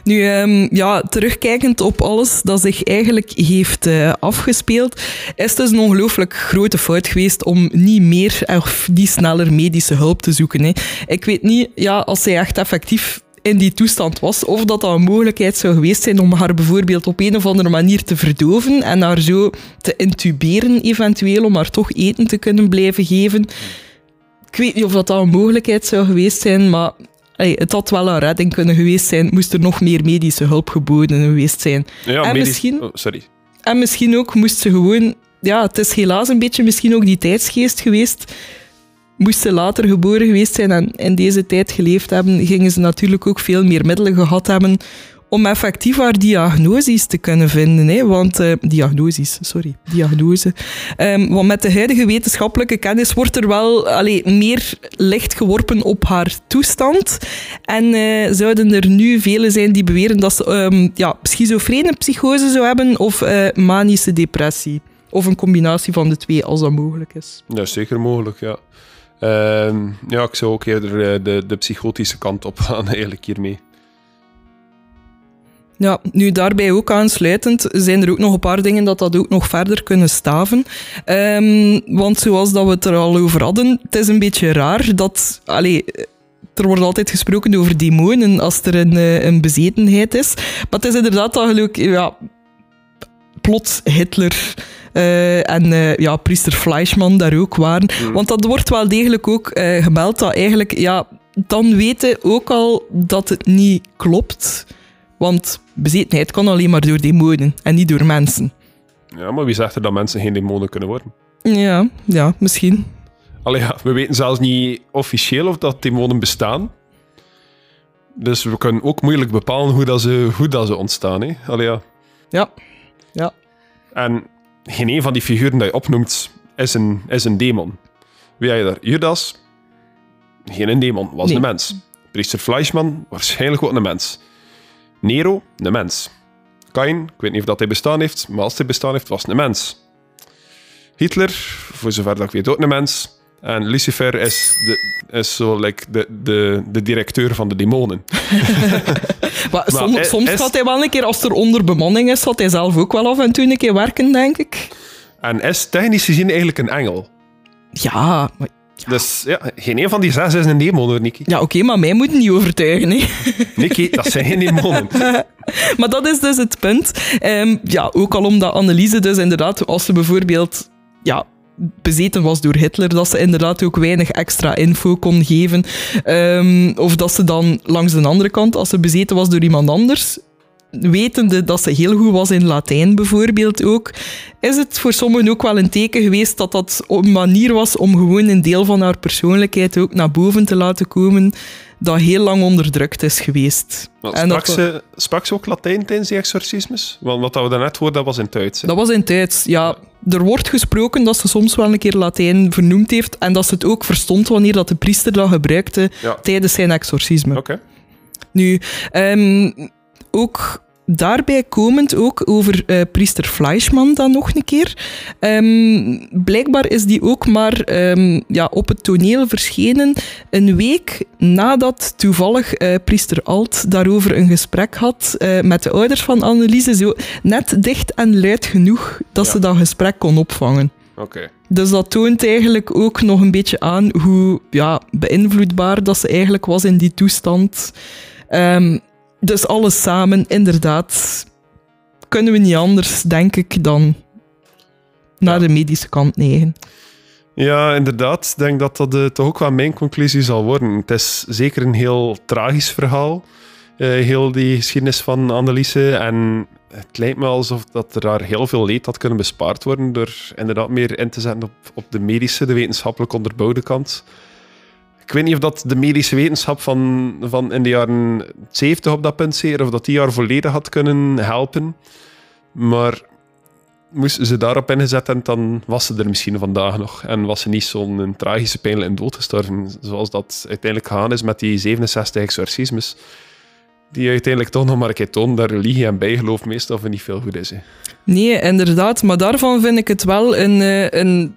Nu, ehm, ja, terugkijkend op alles dat zich eigenlijk heeft eh, afgespeeld, is het dus een ongelooflijk grote fout geweest om niet meer of niet sneller medische hulp te zoeken. Hè. Ik weet niet, ja, als zij echt effectief in die toestand was, of dat dat een mogelijkheid zou geweest zijn om haar bijvoorbeeld op een of andere manier te verdoven en haar zo te intuberen eventueel, om haar toch eten te kunnen blijven geven. Ik weet niet of dat, dat een mogelijkheid zou geweest zijn, maar allee, het had wel een redding kunnen geweest zijn, moest er nog meer medische hulp geboden geweest zijn. Ja, En medisch- misschien- oh, sorry. En misschien ook moest ze gewoon... Ja, het is helaas een beetje misschien ook die tijdsgeest geweest. Moest ze later geboren geweest zijn en in deze tijd geleefd hebben, gingen ze natuurlijk ook veel meer middelen gehad hebben om effectief haar diagnoses te kunnen vinden. Hè? Want, eh, diagnoses, sorry, diagnose. Ehm, want met de huidige wetenschappelijke kennis wordt er wel allee, meer licht geworpen op haar toestand. En eh, zouden er nu velen zijn die beweren dat ze ehm, ja, schizofrene psychose zou hebben of eh, manische depressie. Of een combinatie van de twee, als dat mogelijk is. Is zeker mogelijk, ja. Ehm, ja, ik zou ook eerder de, de psychotische kant op *laughs* gaan, eigenlijk hiermee. Ja, nu daarbij ook aansluitend zijn er ook nog een paar dingen dat dat ook nog verder kunnen staven. Ehm, want zoals dat we het er al over hadden, het is een beetje raar dat... Allee, er wordt altijd gesproken over demonen als er een, eh, een bezetenheid is. Maar het is inderdaad eigenlijk... Ja, plots Hitler eh, en eh, ja, priester Fleischmann daar ook waren. Want dat wordt wel degelijk ook gemeld dat eigenlijk... Ja, dan weten ook al dat het niet klopt... Want bezetenheid kan alleen maar door demonen en niet door mensen. Ja, maar wie zegt er dat mensen geen demonen kunnen worden? Ja, ja, misschien. Allee, ja, we weten zelfs niet officieel of dat demonen bestaan. Dus we kunnen ook moeilijk bepalen hoe, dat ze, hoe dat ze ontstaan. Hè? Allee, ja. Ja. Ja. En geen een van die figuren die je opnoemt is een, is een demon. Wie had je daar? Judas? Geen een demon, was Nee. een mens. Priester Fleischmann? Waarschijnlijk ook een mens. Nero? Een mens. Kain? Ik weet niet of dat hij bestaan heeft, maar als hij bestaan heeft, was een mens. Hitler? Voor zover dat ik weet, ook een mens. En Lucifer is, de, is zo like de, de, de directeur van de demonen. *laughs* Maar som- is- soms is- gaat hij wel een keer, als er onderbemanning is, gaat hij zelf ook wel af en toe een keer werken, denk ik. En is technisch gezien eigenlijk een engel. Ja, maar, Dus ja, geen een van die zes is een demon hoor, Nicky. ja oké, maar mij moet niet overtuigen. Hè. Nicky, dat zijn geen demonen. *laughs* Maar dat is dus het punt. Ehm, ja, ook al omdat Anneliese dus inderdaad, als ze bijvoorbeeld ja, bezeten was door Hitler, dat ze inderdaad ook weinig extra info kon geven. Ehm, of dat ze dan langs de andere kant, als ze bezeten was door iemand anders, wetende dat ze heel goed was in Latijn bijvoorbeeld ook, is het voor sommigen ook wel een teken geweest dat dat een manier was om gewoon een deel van haar persoonlijkheid ook naar boven te laten komen dat heel lang onderdrukt is geweest. En sprak, dat- ze, sprak ze ook Latijn tijdens die exorcismes? Want wat dat we daarnet hoorden, dat was in Duits. hè? Dat was in Duits. Ja, er wordt gesproken dat ze soms wel een keer Latijn vernoemd heeft en dat ze het ook verstond wanneer dat de priester dat gebruikte Ja. tijdens zijn exorcisme. Oké. Nu, ehm, ook daarbij komend ook over eh, priester Fleischmann dan nog een keer. Ehm, blijkbaar is die ook maar ehm, ja, op het toneel verschenen een week nadat toevallig eh, priester Alt daarover een gesprek had eh, met de ouders van Anneliese. Zo net dicht en luid genoeg dat Ja. ze dat gesprek kon opvangen. Dus dat toont eigenlijk ook nog een beetje aan hoe ja, beïnvloedbaar dat ze eigenlijk was in die toestand. Ehm, dus alles samen, inderdaad, kunnen we niet anders, denk ik, dan naar Ja. de medische kant neigen. Ja, inderdaad. Ik denk dat dat eh, toch ook wel mijn conclusie zal worden. Het is zeker een heel tragisch verhaal. eh, heel die geschiedenis van Anneliese. En het lijkt me alsof dat er daar heel veel leed had kunnen bespaard worden door inderdaad meer in te zetten op, op de medische, de wetenschappelijk onderbouwde kant. Ik weet niet of dat de medische wetenschap van, van in de jaren 70 op dat punt zeer, of dat die jaar volledig had kunnen helpen. Maar moesten ze daarop ingezet hebben, dan was ze er misschien vandaag nog. En was ze niet zo'n tragische, pijnlijke dood gestorven. Zoals dat uiteindelijk gegaan is met die 67 exorcismes. Die uiteindelijk toch nog maar een keer dat religie en bijgeloof meestal niet veel goed is. Nee, inderdaad, maar daarvan vind ik het wel een, eh, een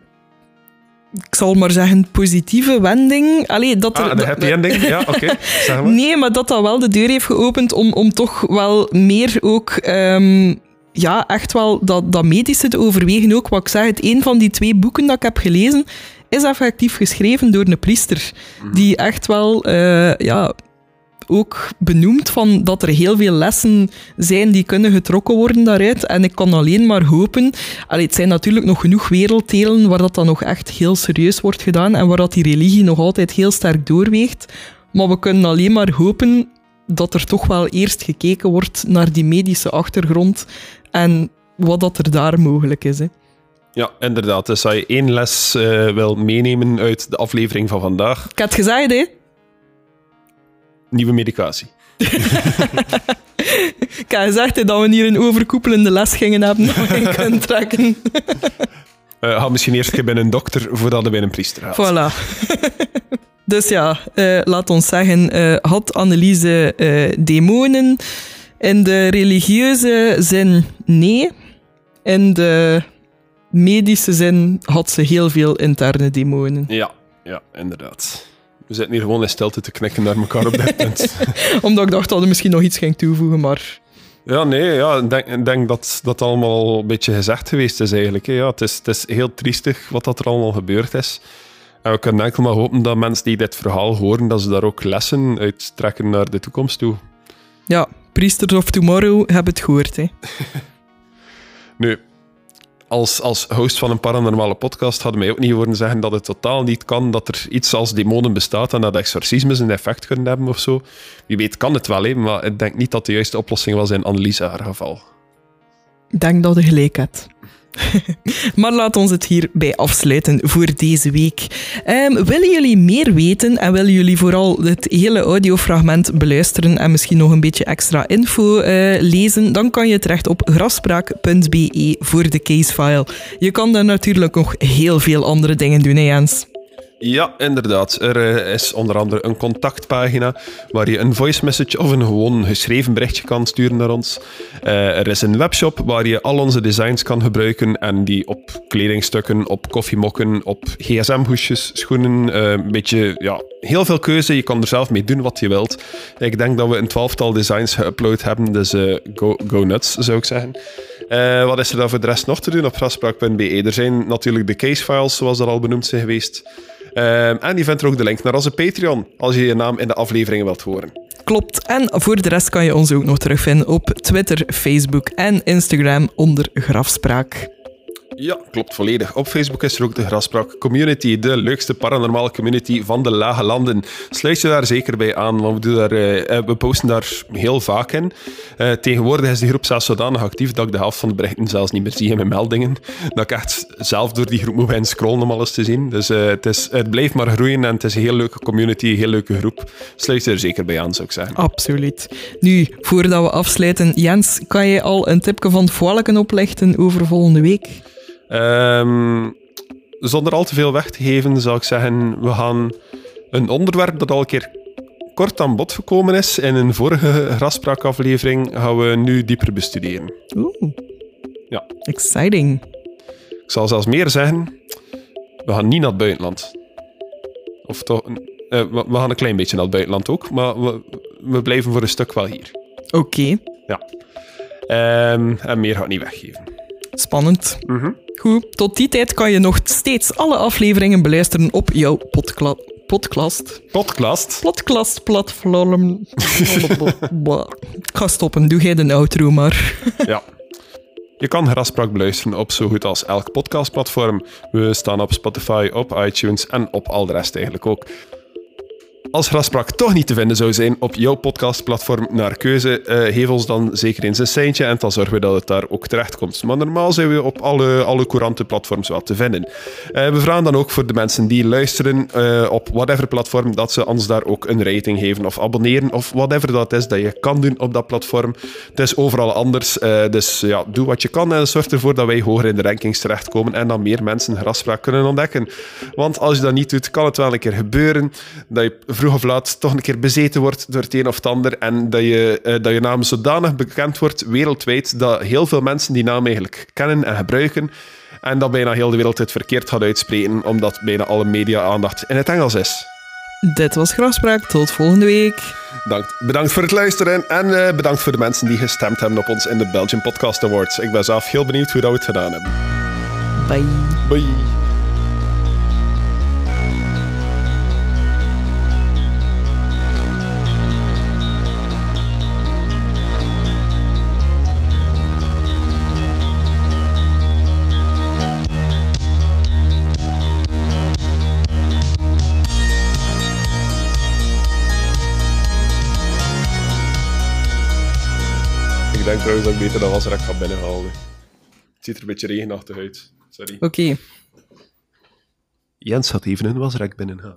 ik zal maar zeggen, positieve wending. Allee, dat er, Ah, de happy ending? Ja, oké. Zeg maar. Nee, maar dat dat wel de deur heeft geopend om, om toch wel meer ook... ehm, ja, echt wel dat, dat medische te overwegen ook. Wat ik zeg, het een van die twee boeken dat ik heb gelezen, is effectief geschreven door een priester. Die echt wel... eh, ja, ook benoemt van dat er heel veel lessen zijn die kunnen getrokken worden daaruit. En ik kan alleen maar hopen... Allee, het zijn natuurlijk nog genoeg werelddelen waar dat dan nog echt heel serieus wordt gedaan en waar dat die religie nog altijd heel sterk doorweegt. Maar we kunnen alleen maar hopen dat er toch wel eerst gekeken wordt naar die medische achtergrond en wat dat er daar mogelijk is. Hè. Ja, inderdaad. Dus als je één les eh, wil meenemen uit de aflevering van vandaag, Ik had het gezegd, hè? Nieuwe medicatie. Ik had gezegd dat we hier een overkoepelende les gingen hebben we in kunnen trekken. Ga misschien eerst een keer bij een dokter voordat je bij een priester gaat. Voilà. *laughs* dus ja, eh, laat ons zeggen, eh, had Anneliese demonen? In de religieuze zin nee. In de medische zin had ze heel veel interne demonen. Ja, ja, inderdaad. We zitten hier gewoon in stilte te knikken naar elkaar op dit *laughs* punt. Omdat ik dacht dat er misschien nog iets ging toevoegen, maar... Ja, nee, ja, ik denk, denk dat dat allemaal een beetje gezegd geweest is eigenlijk. hè. Ja, het, is, het is heel triestig wat dat er allemaal gebeurd is. En we kunnen enkel maar hopen dat mensen die dit verhaal horen, dat ze daar ook lessen uit trekken naar de toekomst toe. Ja, Priesters of Tomorrow hebben het gehoord, hè. *laughs* Nu, als, als host van een paranormale podcast hadden mij ook niet horen zeggen dat het totaal niet kan dat er iets als demonen bestaat en dat exorcismes een effect kunnen hebben of zo. Wie weet kan het wel, maar ik denk niet dat de juiste oplossing was in Anneliese haar geval. Ik denk dat je gelijk hebt. *laughs* maar laat ons het hierbij afsluiten voor deze week. Ehm, willen jullie meer weten en willen jullie vooral het hele audiofragment beluisteren en misschien nog een beetje extra info eh, lezen, dan kan je terecht op grafspraak.be voor de casefile. Je kan daar natuurlijk nog heel veel andere dingen doen, hè Jens? Ja, inderdaad. Er eh, is onder andere een contactpagina waar je een voice message of een gewoon geschreven berichtje kan sturen naar ons. Eh, er is een webshop waar je al onze designs kan gebruiken en die op kledingstukken, op koffiemokken, op gsm-hoesjes, schoenen, eh, een beetje, ja, heel veel keuze. Je kan er zelf mee doen wat je wilt. Ik denk dat we een twaalftal designs geüpload hebben, dus eh, go, go nuts, zou ik zeggen. Eh, wat is er dan voor de rest nog te doen op grafspraak.be? Er zijn natuurlijk de casefiles, zoals dat al benoemd zijn geweest. Ehm, en je vindt er ook de link naar onze Patreon, als je je naam in de afleveringen wilt horen. Klopt. En voor de rest kan je ons ook nog terugvinden op Twitter, Facebook en Instagram onder Grafspraak. Ja, klopt volledig. Op Facebook is er ook de Graspraak Community, de leukste paranormale community van de lage landen. Sluit je daar zeker bij aan, want we, doen daar, eh, we posten daar heel vaak in. Eh, tegenwoordig is die groep zelfs zodanig actief dat ik de helft van de berichten zelfs niet meer zie in mijn meldingen. Dat ik echt zelf door die groep moet gaan scrollen om alles te zien. Dus eh, het, is, het blijft maar groeien en het is een heel leuke community, een heel leuke groep. Sluit je er zeker bij aan, zou ik zeggen. Absoluut. Nu, voordat we afsluiten, Jens, kan je al een tipje van het oplichten over volgende week? Ehm, zonder al te veel weg te geven, zou ik zeggen, we gaan een onderwerp dat al een keer kort aan bod gekomen is in een vorige graspraakaflevering, gaan we nu dieper bestuderen. Oeh. Ja. Exciting. Ik zal zelfs meer zeggen, we gaan niet naar het buitenland. Of toch, eh, we, we gaan een klein beetje naar het buitenland ook, maar we, we blijven voor een stuk wel hier. Oké. Ja. Ehm, en meer ga ik niet weggeven. Spannend. Goed, tot die tijd kan je nog steeds alle afleveringen beluisteren op jouw podkla podcast. Podcast. Podcastplatform. Ik *laughs* ga stoppen, doe jij de outro maar. *laughs* Ja. Je kan Graspraak beluisteren op zo goed als elk podcastplatform. We staan op Spotify, op iTunes en op al de rest eigenlijk ook. Als Graspraak toch niet te vinden zou zijn op jouw podcastplatform naar keuze, eh, geef ons dan zeker eens een seintje en dan zorgen we dat het daar ook terecht komt. Maar normaal zijn we op alle, alle courante platforms wel te vinden. Eh, we vragen dan ook voor de mensen die luisteren eh, op whatever platform, dat ze ons daar ook een rating geven of abonneren of whatever dat is dat je kan doen op dat platform. Het is overal anders, dus ja, doe wat je kan en zorg ervoor dat wij hoger in de rankings terechtkomen en dat meer mensen Graspraak kunnen ontdekken. Want als je dat niet doet, kan het wel een keer gebeuren dat je vroeg of laat toch een keer bezeten wordt door het een of het ander en dat je, eh, dat je naam zodanig bekend wordt wereldwijd dat heel veel mensen die naam eigenlijk kennen en gebruiken en dat bijna heel de wereld het verkeerd gaat uitspreken omdat bijna alle media-aandacht in het Engels is. Dit was Grafspraak, tot volgende week. Bedankt, bedankt voor het luisteren en eh, bedankt voor de mensen die gestemd hebben op ons in de Belgian Podcast Awards. Ik ben zelf heel benieuwd hoe dat we het gedaan hebben. Bye. Bye. Trouwens dat ik beter dat was ik ga binnenhalen. Het ziet er een beetje regenachtig uit. Sorry. Oké. Jens had even een wasrek binnenhalen.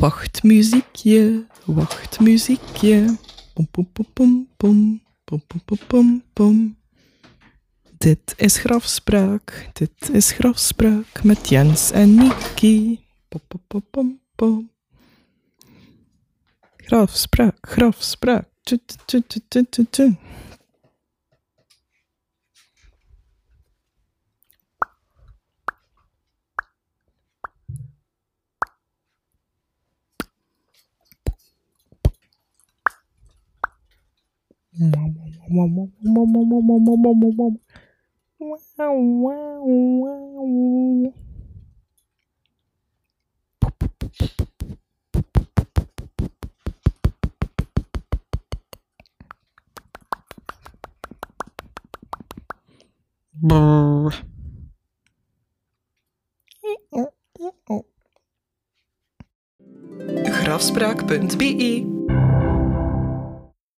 Wacht muziekje, wacht muziekje. Pom pom pom pom pom. Pom pom pom pom pom. Dit is grafspraak, dit is grafspraak met Jens en Niki. Pom pom pom pom pom. Grafspraak, grafspraak. Tu, tu, tu, tu, tu, tu. Brr. Grafspraak.be